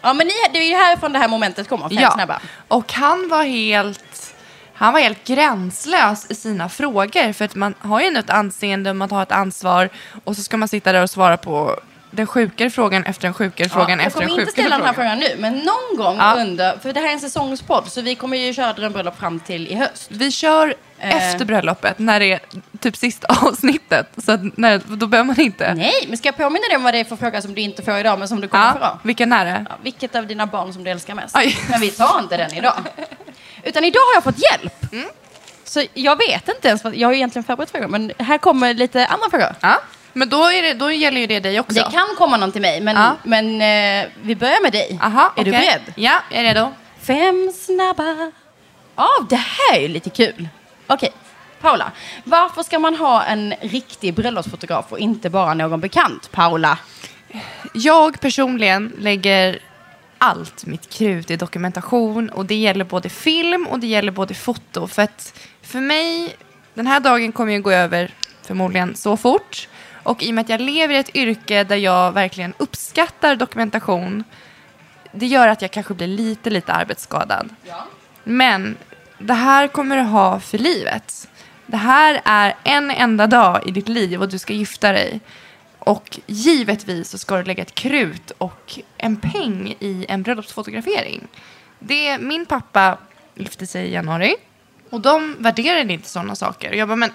Ja, men ni, det är ju härifrån det här momentet kommer, fem snabba. och han var helt... Han var helt gränslös i sina frågor. För att man har ju ett anseende, man har ett ansvar och så ska man sitta där och svara på den sjukare frågan efter den sjukare frågan jag efter den kommer inte sjukare ställa den här frågan. frågan nu, men någon gång Ja. under, för det här är en säsongspodd, så vi kommer ju köra drömbröllop fram till i höst. Vi kör Eh. efter bröllopet när det är typ sista avsnittet. Så att, när, då behöver man inte. Nej, men ska jag påminna dig om vad det är för fråga som du inte får idag, men som du kommer få Ja, då? vilken är det? Ja, vilket av dina barn som du älskar mest? Oj. Men vi tar inte den idag. Utan idag har jag fått hjälp. Mm. Så jag vet inte ens, jag har ju egentligen förberett frågor, men här kommer lite andra frågor. Ja. Men då, är det, då gäller ju det dig också. Det kan komma någon till mig, men, Ja. men eh, vi börjar med dig. Aha, är du okej. beredd? Ja, jag är redo. Fem snabba. Ja, det här är ju lite kul. Okej, Paula. Varför ska man ha en riktig bröllopsfotograf och inte bara någon bekant? Paula. Jag personligen lägger allt mitt krut i dokumentation och det gäller både film och det gäller både foto. För att för mig den här dagen kommer ju gå över förmodligen så fort. Och i och med att jag lever i ett yrke där jag verkligen uppskattar dokumentation, det gör att jag kanske blir lite, lite arbetsskadad. Men det här kommer du ha för livet. Det här är en enda dag i ditt liv och du ska gifta dig. Och givetvis så ska du lägga ett krut och en peng i en bröllopsfotografering. Det, min pappa gifte sig i januari och de värderade inte sådana saker. Och jag bara, men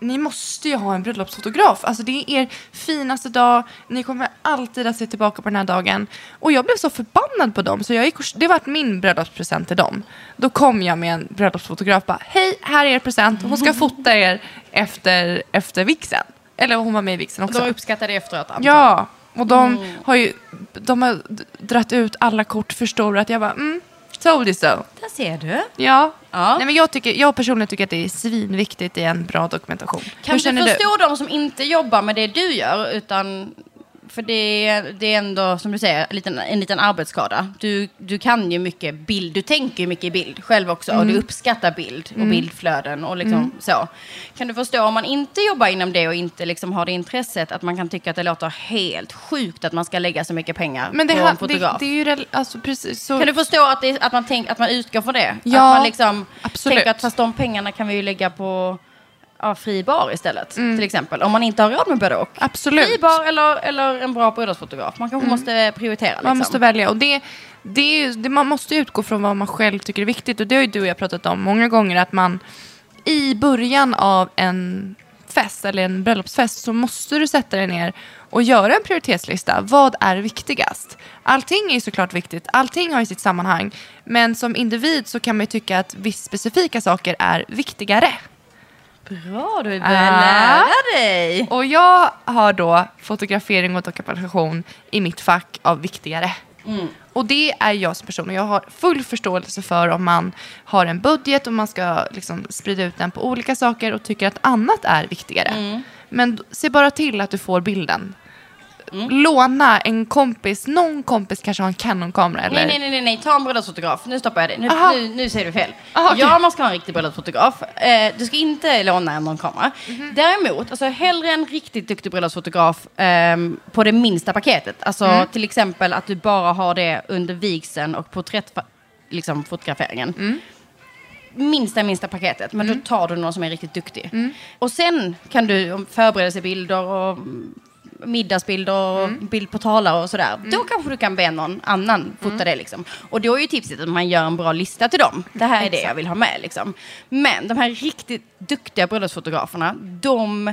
ni måste ju ha en bröllopsfotograf. Alltså det är er finaste dag. Ni kommer alltid att se tillbaka på den här dagen. Och jag blev så förbannad på dem. Så jag gick, och- det var min bröllopspresent till dem. Då kom jag med en bröllopsfotograf. Bara, Hej, här är er present. Hon ska fota er efter, efter vigseln. Eller hon var med i vigseln också. De uppskattar det efteråt antar. Ja, och de har ju de har dratt ut alla kort förstorat. Jag bara, mm, told you so. Där ser du. Ja. Ja. Nej, men jag, tycker, jag personligen tycker att det är svinviktigt i en bra dokumentation. Kan Hur du förstå de som inte jobbar med det du gör, utan för det är, det är ändå, som du säger, en liten, en liten arbetsskada. Du, du kan ju mycket bild, du tänker ju mycket bild själv också och Mm. du uppskattar bild och bildflöden och liksom så. Kan du förstå om man inte jobbar inom det och inte liksom har det intresset att man kan tycka att det låter helt sjukt att man ska lägga så mycket pengar Men det, på här, en fotograf? det, det är ju alltså, precis så. Kan du förstå att, det, att, man tänk, att man utgår från det? Ja, att man liksom absolut. tänker att fast de pengarna kan vi ju lägga på ja, fri bar istället. Till exempel. Om man inte har råd med både och. Mm. Absolut. Fri bar eller, eller en bra bröllopsfotograf. Man kanske måste prioritera. Liksom. Man måste välja. Och det, det är, det, man måste utgå från vad man själv tycker är viktigt. Och det har ju du och jag pratat om många gånger. Att man i början av en fest eller en bröllopsfest så måste du sätta dig ner och göra en prioritetslista. Vad är viktigast? Allting är såklart viktigt. Allting har ju sitt sammanhang. Men som individ så kan man ju tycka att vissa specifika saker är viktigare. Bra, du börjar Ah. lära dig. Och jag har då fotografering och dokumentation i mitt fack av viktigare. Och det är jag som person och jag har full förståelse för om man har en budget och man ska liksom sprida ut den på olika saker och tycker att annat är viktigare. Men d- se bara till att du får bilden. Låna en kompis, någon kompis kanske har en Canon-kamera eller? Nej, nej, nej, nej, nej, ta en bröllopsfotograf. Nu stoppar jag dig. Nu, nu, nu säger du fel. Aha, okej. Ja, man ska ha en riktig bröllopsfotograf. Eh, du ska inte låna någon kamera. Mhm. Däremot, alltså hellre en riktigt duktig bröllopsfotograf ehm, på det minsta paketet. Alltså Mm. till exempel att du bara har det under vigseln och porträtt liksom, fotograferingen. Mm. Minsta, minsta paketet. Men då tar du någon som är riktigt duktig. Mm. Och sen kan du om förberedelsebilder och mm, middagsbilder och Mm. bild på talare och sådär. Då kanske du kan be någon annan fota Mm. det liksom. Och då är ju tipset att man gör en bra lista till dem. Det här är det jag vill ha med liksom. Men de här riktigt duktiga bröllopsfotograferna, de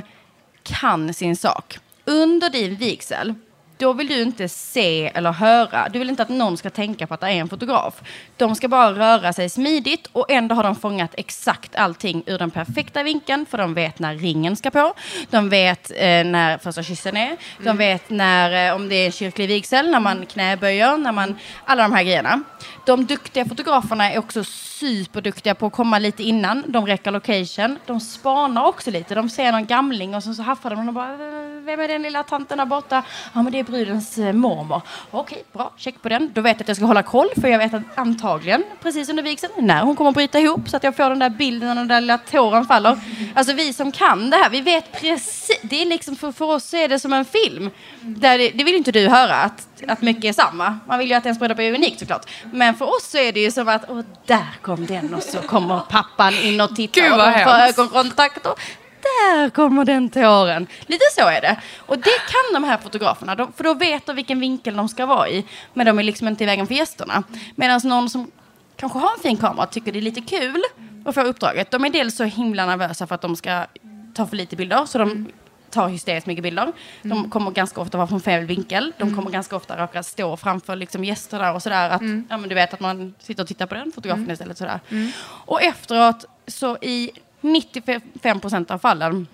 kan sin sak. Under din vigsel, då vill du inte se eller höra. Du vill inte att någon ska tänka på att det är en fotograf. De ska bara röra sig smidigt och ändå har de fångat exakt allting ur den perfekta vinkeln. För de vet när ringen ska på. De vet eh, när första kyssen är. De vet när, eh, om det är en kyrklig vigsel, när man knäböjer, när man, alla de här grejerna. De duktiga fotograferna är också superduktiga på att komma lite innan. De räcker location. De spanar också lite. De ser någon gamling och så, så haffar de och bara "Eh, Vem är den lilla tanten där borta? Ja men det är brudens eh, mormor. Okej, bra. Check på den. Då vet jag att jag ska hålla koll för jag vet att antagligen precis under vigseln när hon kommer att bryta ihop så att jag får den där bilden när den där lilla tåren faller. Alltså vi som kan det här, vi vet precis. Det är liksom för, för oss är det som en film. Där det, det vill inte du höra att, att mycket är samma. Man vill ju att ens bröllop är unikt såklart. Men för oss så är det ju som att, åh där kom den och så kommer pappan in och tittar Gud, och de får ögonkontakt. Och där kommer den tåren. Lite så är det. Och det kan de här fotograferna, de, för då vet de vilken vinkel de ska vara i. Men de är liksom inte i vägen för gästerna. Medan någon som kanske har en fin kamera tycker det är lite kul att få uppdraget. De är dels så himla nervösa för att de ska ta för lite bilder. Så de tar hysteriskt mycket bilder. De kommer ganska ofta vara från fel vinkel. De kommer ganska ofta råka stå framför liksom gäster där och sådär. Att, ja, men du vet att man sitter och tittar på den fotografen istället. Sådär. Och efteråt så i 95 procent av fallen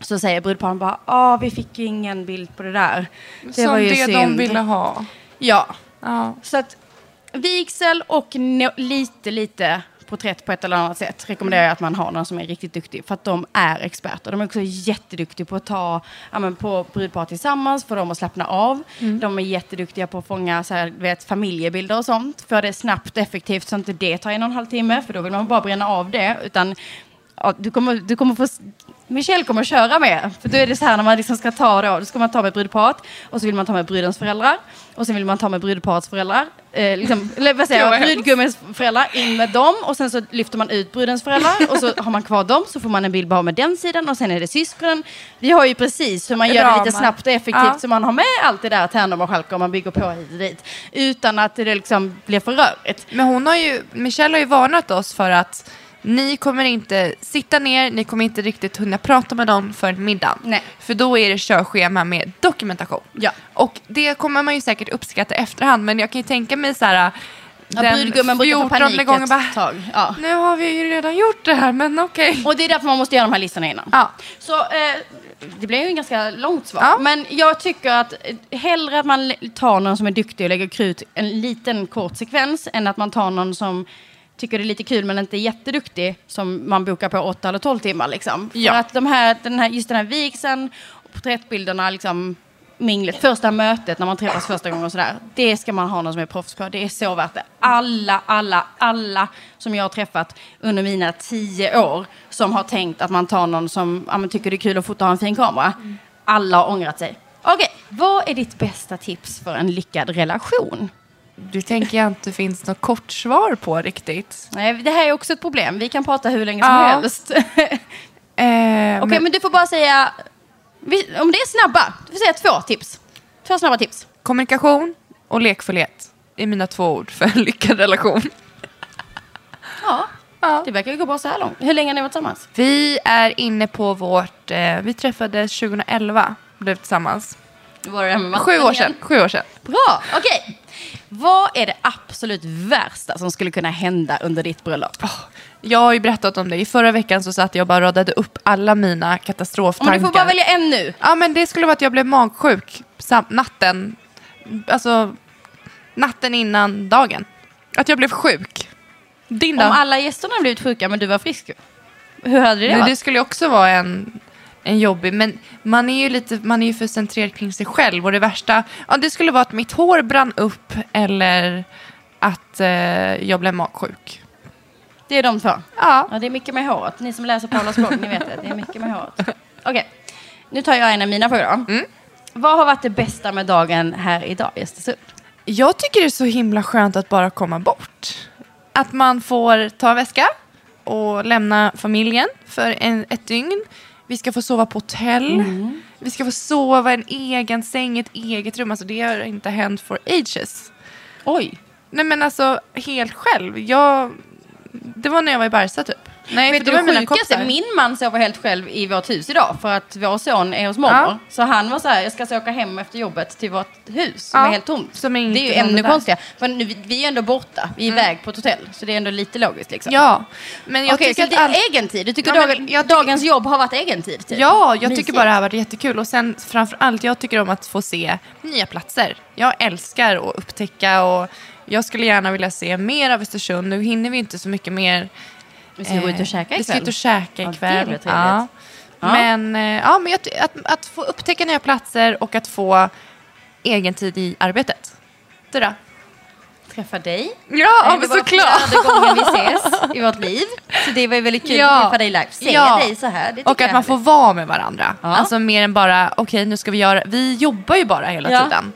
så säger brudparen bara, ah vi fick ju ingen bild på det där. Det Som var ju det de synd." ville ha. Ja, Ja. så att vigsel och no- lite, lite porträtt på ett eller annat sätt rekommenderar jag att man har någon som är riktigt duktig. För att de är experter. De är också jätteduktiga på att ta ja, men på brudpar tillsammans, för dem att slappna av. De är jätteduktiga på att fånga så här, vet, familjebilder och sånt. För det är snabbt och effektivt så inte det tar en och en halv timme. För då vill man bara bränna av det. Utan ja, du, kommer, du kommer få... Michelle kommer att köra med. För då är det så här när man liksom ska ta då, då ska man ta med brudparet och så vill man ta med brudens föräldrar och sen vill man ta med brudparets föräldrar. Eh, liksom, eller vad säger jag, brudgummens föräldrar, in med dem och sen så lyfter man ut brudens föräldrar och så har man kvar dem så får man en bild bara med den sidan och sen är det syskonen. Vi har ju precis hur man gör det lite snabbt och effektivt Ja. så man har med allt det där tärnor och skälkor och man bygger på hit och dit utan att det liksom blir för rörigt. Men hon har ju, Michelle har ju varnat oss för att ni kommer inte sitta ner, ni kommer inte riktigt hinna prata med dem för middagen. Nej. För då är det körschema med dokumentation. Ja. Och det kommer man ju säkert uppskatta i efterhand, men jag kan ju tänka mig så här... Ja, brudgummen brukar få panik gången ett bara, tag. Ja. nu har vi ju redan gjort det här, men okej. Och det är därför man måste göra de här listorna innan. Ja. Så eh, det blev ju en ganska långt svar. Ja. Men jag tycker att eh, hellre att man tar någon som är duktig och lägger krut en liten kort sekvens än att man tar någon som tycker det är lite kul men inte är jätteduktig som man bokar på 8 eller 12 timmar. Liksom. Ja. För att de här, den här, just den här vigseln porträttbilderna, liksom, minglet, första mötet när man träffas första gången och sådär. Det ska man ha någon som är proffs på. Det är så värt det. Alla, alla, alla som jag har träffat under mina tio år som har tänkt att man tar någon som ja, tycker det är kul att fota och ha en fin kamera. Alla har ångrat sig. Okej, vad är ditt bästa tips för en lyckad relation? Det tänker jag inte finns något kort svar på riktigt. Nej, det här är också ett problem. Vi kan prata hur länge som Ja. helst. Okej, Eh, men- men du får bara säga... Om det är snabba, du får säga två tips. Två snabba tips. Kommunikation och lekfullhet är mina två ord för en lyckad relation. Ja, Ja. det verkar ju gå bra så här långt. Hur länge har ni varit tillsammans? Vi är inne på vårt... Eh, vi träffades 2011, blev tillsammans. Var det Sju år sedan. Sju år sedan. Bra, okej. Vad är det absolut värsta som skulle kunna hända under ditt bröllop? Jag har ju berättat om det. I förra veckan så satt jag och bara radade upp alla mina Om katastroftankar. du får bara välja en nu. Ja, men det skulle vara att jag blev magsjuk natten. Alltså, natten innan dagen. Att jag blev sjuk. Din? Om alla gästerna blivit sjuka men du var frisk. Hur hade det varit? det skulle också vara en, en jobbig, men man är ju lite, man är ju för centrerad kring sig själv och det värsta, ja det skulle vara att mitt hår brann upp eller att eh, jag blev magsjuk. Det är de två. Ja. Ja, det är mycket med håret. Ni som läser Paulas blogg, ni vet det. Det är mycket med håret. Okej, nu tar jag en av mina frågor. Mm. Vad har varit det bästa med dagen här idag i Östersund? Jag tycker det är så himla skönt att bara komma bort. Att man får ta en väska och lämna familjen för en, ett dygn. Vi ska få sova på hotell. Vi ska få sova i en egen säng, ett eget rum. Alltså det har inte hänt for ages. Oj. Nej men alltså helt själv. Jag, det var när jag var i Barca typ. Nej, Vet för du det var mina kompisar. Min man sover helt själv i vårt hus idag för att vår son är hos mormor. Ja. Så han var så här, jag ska så åka hem efter jobbet till vårt hus som Ja, är helt tomt. som är det är ju ännu konstigare. För nu, vi- är ändå borta, vi är iväg på ett hotell. Så det är ändå lite logiskt liksom. Ja, men jag Okej, tycker så att all... egentid? Du tycker Ja, dagen, jag tycker- dagens jobb har varit egentid? Typ? Ja, jag tycker Mysigt. bara det här var jättekul. Och sen framför allt, jag tycker om att få se nya platser. Jag älskar att upptäcka och jag skulle gärna vilja se mer av Östersund. Nu hinner vi inte så mycket mer. Vi ska gå ut och käka Eh, Vi ska ikväll. ut och käka ikväll. Ja. Ja. Men, eh, ja, men att, att få upptäcka nya platser och att få egen tid i arbetet. Du då? Träffa dig. Ja, Eh, men det var såklart! gången vi ses i vårt liv. Så det var ju väldigt kul Ja. att träffa dig live. Se Ja. dig så här. Och att man får vara med varandra. Ja. Alltså mer än bara, okej nu ska vi göra, vi jobbar ju bara hela Ja. tiden.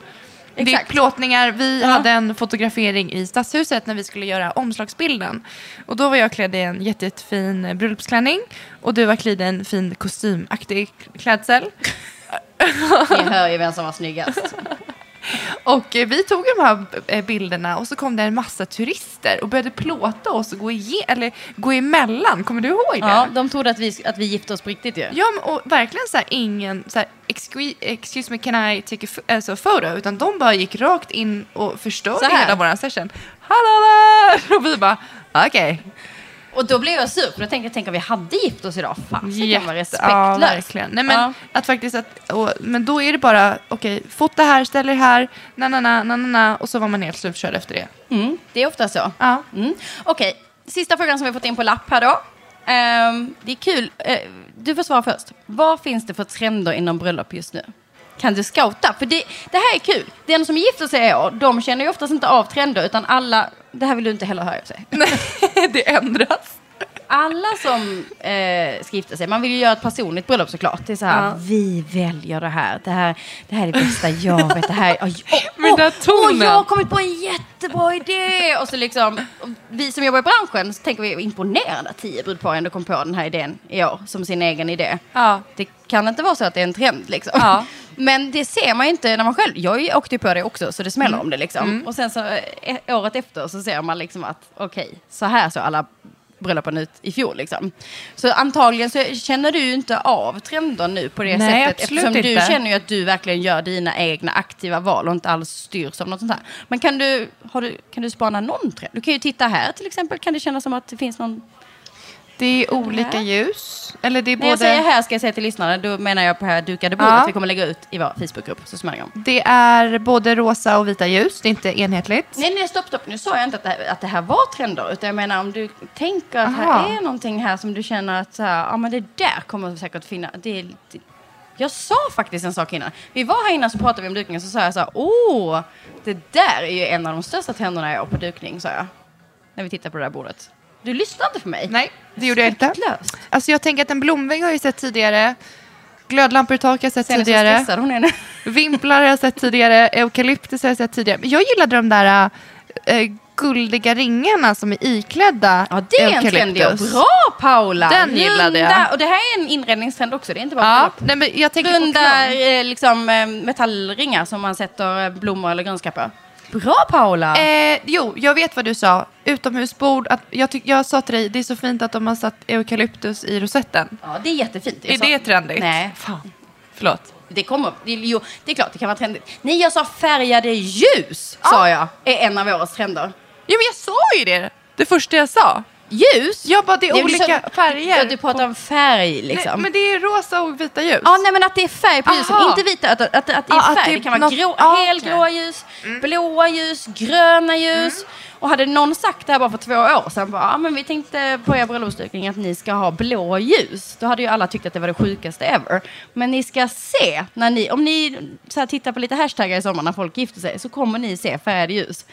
Det är Exakt. plåtningar, vi Ja. hade en fotografering i Stadshuset när vi skulle göra omslagsbilden. Och då var jag klädd i en jätte- jättefin eh, bröllopsklänning och du var klädd i en fin kostymaktig klädsel. Ni hör ju vem som var snyggast. Och eh, vi tog de här eh, bilderna och så kom det en massa turister och började plåta oss och gå, ige- eller, gå emellan. Kommer du ihåg det? Ja, de trodde att vi, att vi gifte oss på riktigt ju. Ja, och verkligen så här ingen så här, excuse, excuse me, can I take a alltså, photo? Utan de bara gick rakt in och förstörde hela vår session. Hallå där! Och vi bara, okej. Och då blev jag sur, för jag tänkte, tänk om vi hade gift oss idag. Det kan vara Ja, respektlöst. verkligen. Nej, men, Ja. att faktiskt att, och, men då är det bara, okej, fota här, ställ er här, na na na na na och så var man helt slutkörd efter det. Mm, det är ofta så. Ja. Mm. Okej, sista frågan som vi har fått in på lapp här då. Ehm, det är kul. Eh, du får svara först. Vad finns det för trender inom bröllop just nu? Kan du scouta? För det, det här är kul. Den som gifter sig i år, de känner ju oftast inte av trender, utan alla... Det här vill du inte heller höra sig. det ändras. alla som eh, ska gifta sig, man vill ju göra ett personligt bröllop såklart. Det är så här, Ja. vi väljer det här. Det här, det här är det bästa jag vet. Det här, oh, den där tonen. jag har kommit på en jättebra idé! Och så liksom, vi som jobbar i branschen så tänker vi imponerande att tio brudpar ändå kom på den här idén i år som sin egen idé. Ja. Det kan inte vara så att det är en trend liksom. Ja. Men det ser man ju inte när man själv, jag åkte ju på det också så det smäller Mm. om det liksom. Och sen så eh, året efter så ser man liksom att okej, så här såg alla bröllopen ut i fjol liksom. Så antagligen så känner du inte av trender nu på det Nej, sättet. Eftersom du inte. känner ju att du verkligen gör dina egna aktiva val och inte alls styrs av något sånt här. Men kan du, har du, kan du spana någon trend? Du kan ju titta här till exempel, kan det kännas som att det finns någon Det är olika ljus. Eller det är När jag både... säger här ska jag säga till lyssnarna, då menar jag på här dukade bordet Ja. vi kommer lägga ut i vår Facebookgrupp så småningom. Det är både rosa och vita ljus. Det är inte enhetligt. Nej, nej, stopp, stopp. Nu sa jag inte att det, här, att det här var trender, utan jag menar om du tänker att Aha. här är någonting här som du känner att ja, men det där kommer säkert finnas. Det, det, jag sa faktiskt en sak innan. Vi var här innan så pratade vi om dukning så sa jag så här, åh, det där är ju en av de största trenderna i år på dukning, sa jag. När vi tittar på det där bordet. Du lyssnar inte på mig. Nej, det gjorde jag inte. Alltså jag tänker att en blomvägg har jag sett tidigare. Glödlampor i tak har jag sett tidigare. hon är nu? Vimplar har jag sett tidigare. Eukalyptus har jag sett tidigare. Men jag gillade de där äh, guldiga ringarna som är iklädda Ja, det är en trend. ja. Bra Paula! Den gillade jag. Runda- Och det här är en inredningstrend också, det är inte bara Ja, nej, men jag tänker på Runda knorr. eh, liksom, eh, metallringar som man sätter blommor eller grönska på. Bra Paula! Eh, jo, jag vet vad du sa. Utomhusbord. Att, jag, tyck, jag sa till dig, det är så fint att de har satt eukalyptus i rosetten. Ja, det är jättefint. Är så- det trendigt? Nej. Fan. Förlåt. Det kommer, det, jo, det är klart det kan vara trendigt. Nej, jag sa färgade ljus, sa jag, är en av årets trender. Ja, men jag sa ju det. Det första jag sa. Ljus? Jag bara, det är blir olika så- färger. Ja, du pratar om färg liksom. Nej, men det är rosa och vita ljus. Ja, nej men att det är färg på ljusen, Aha. inte vita, att, att, att det är Ja, färg. det Det, är kan vara något- grå, ja, okej. helgråa ljus, blåa ljus, gröna ljus. Och hade någon sagt det här bara för två år sedan, bara, ja, men vi tänkte på er bröllopsdukning att ni ska ha blå ljus. Då hade ju alla tyckt att det var det sjukaste ever. Men ni ska se, när ni, om ni så här, tittar på lite hashtaggar i sommar när folk gifter sig, så kommer ni se färgade ljus.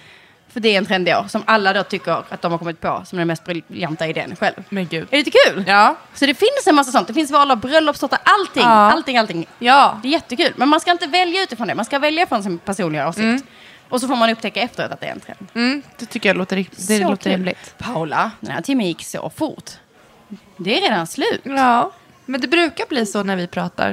För det är en trend i år som alla då tycker att de har kommit på som den mest briljanta idén själv. Men gud. Är det lite kul? Ja. Så det finns en massa sånt. Det finns val av bröllopstårta, allting, Ja. allting, allting. Ja. Det är jättekul. Men man ska inte välja utifrån det. Man ska välja från sin personliga åsikt. Och så får man upptäcka efteråt att det är en trend. Mm, det tycker jag låter, det Så låter rimligt. Paula, den här timmen gick så fort. Det är redan slut. Ja. Men det brukar bli så när vi pratar.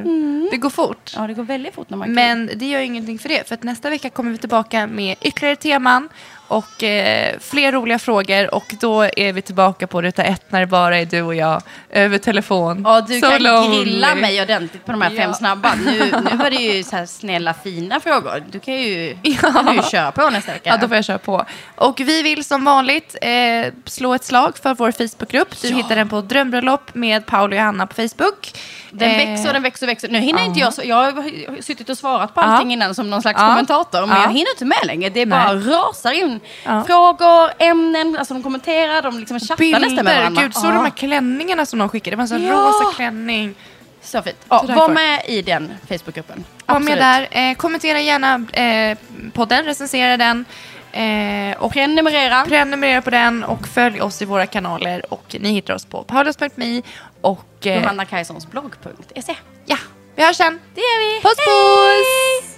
Det går fort. Ja, det går väldigt fort när man Men det gör ingenting för det. För att nästa vecka kommer vi tillbaka med ytterligare teman och eh, fler roliga frågor. Och då är vi tillbaka på ruta ett när det bara är du och jag över telefon. Ja, du So kan lonely. grilla mig ordentligt på de här fem Ja. snabba. Nu, nu var det ju så här snälla, fina frågor. Du kan ju, kan du ju köra på nästa vecka. Ja, då får jag köra på. Och vi vill som vanligt eh, slå ett slag för vår Facebookgrupp. Du Ja. hittar den på Drömbröllop med Paolo och Johanna på Facebook. Den Eh, växer och den växer och växer. Nu hinner inte jag, så, jag har suttit och svarat på allting innan som någon slags Ja. kommentator, men Ja. jag hinner inte med längre. Det är bara rasar in frågor, ämnen, alltså de kommenterar, de liksom chattar nästan med Bilder. varandra. Gud, såg du de här klänningarna som de skickade? Det var en sån Ja. rosa klänning. Så fint. Ja, Så var med i den Facebookgruppen. Var med där. Eh, kommentera gärna eh, podden, recensera den. Eh, och Prenumerera. prenumerera på den och följ oss i våra kanaler. Och ni hittar oss på paulos.me och... Eh, Johanna Kajsons blogg.se. ja, vi hörs sen. Det gör vi. Puss puss!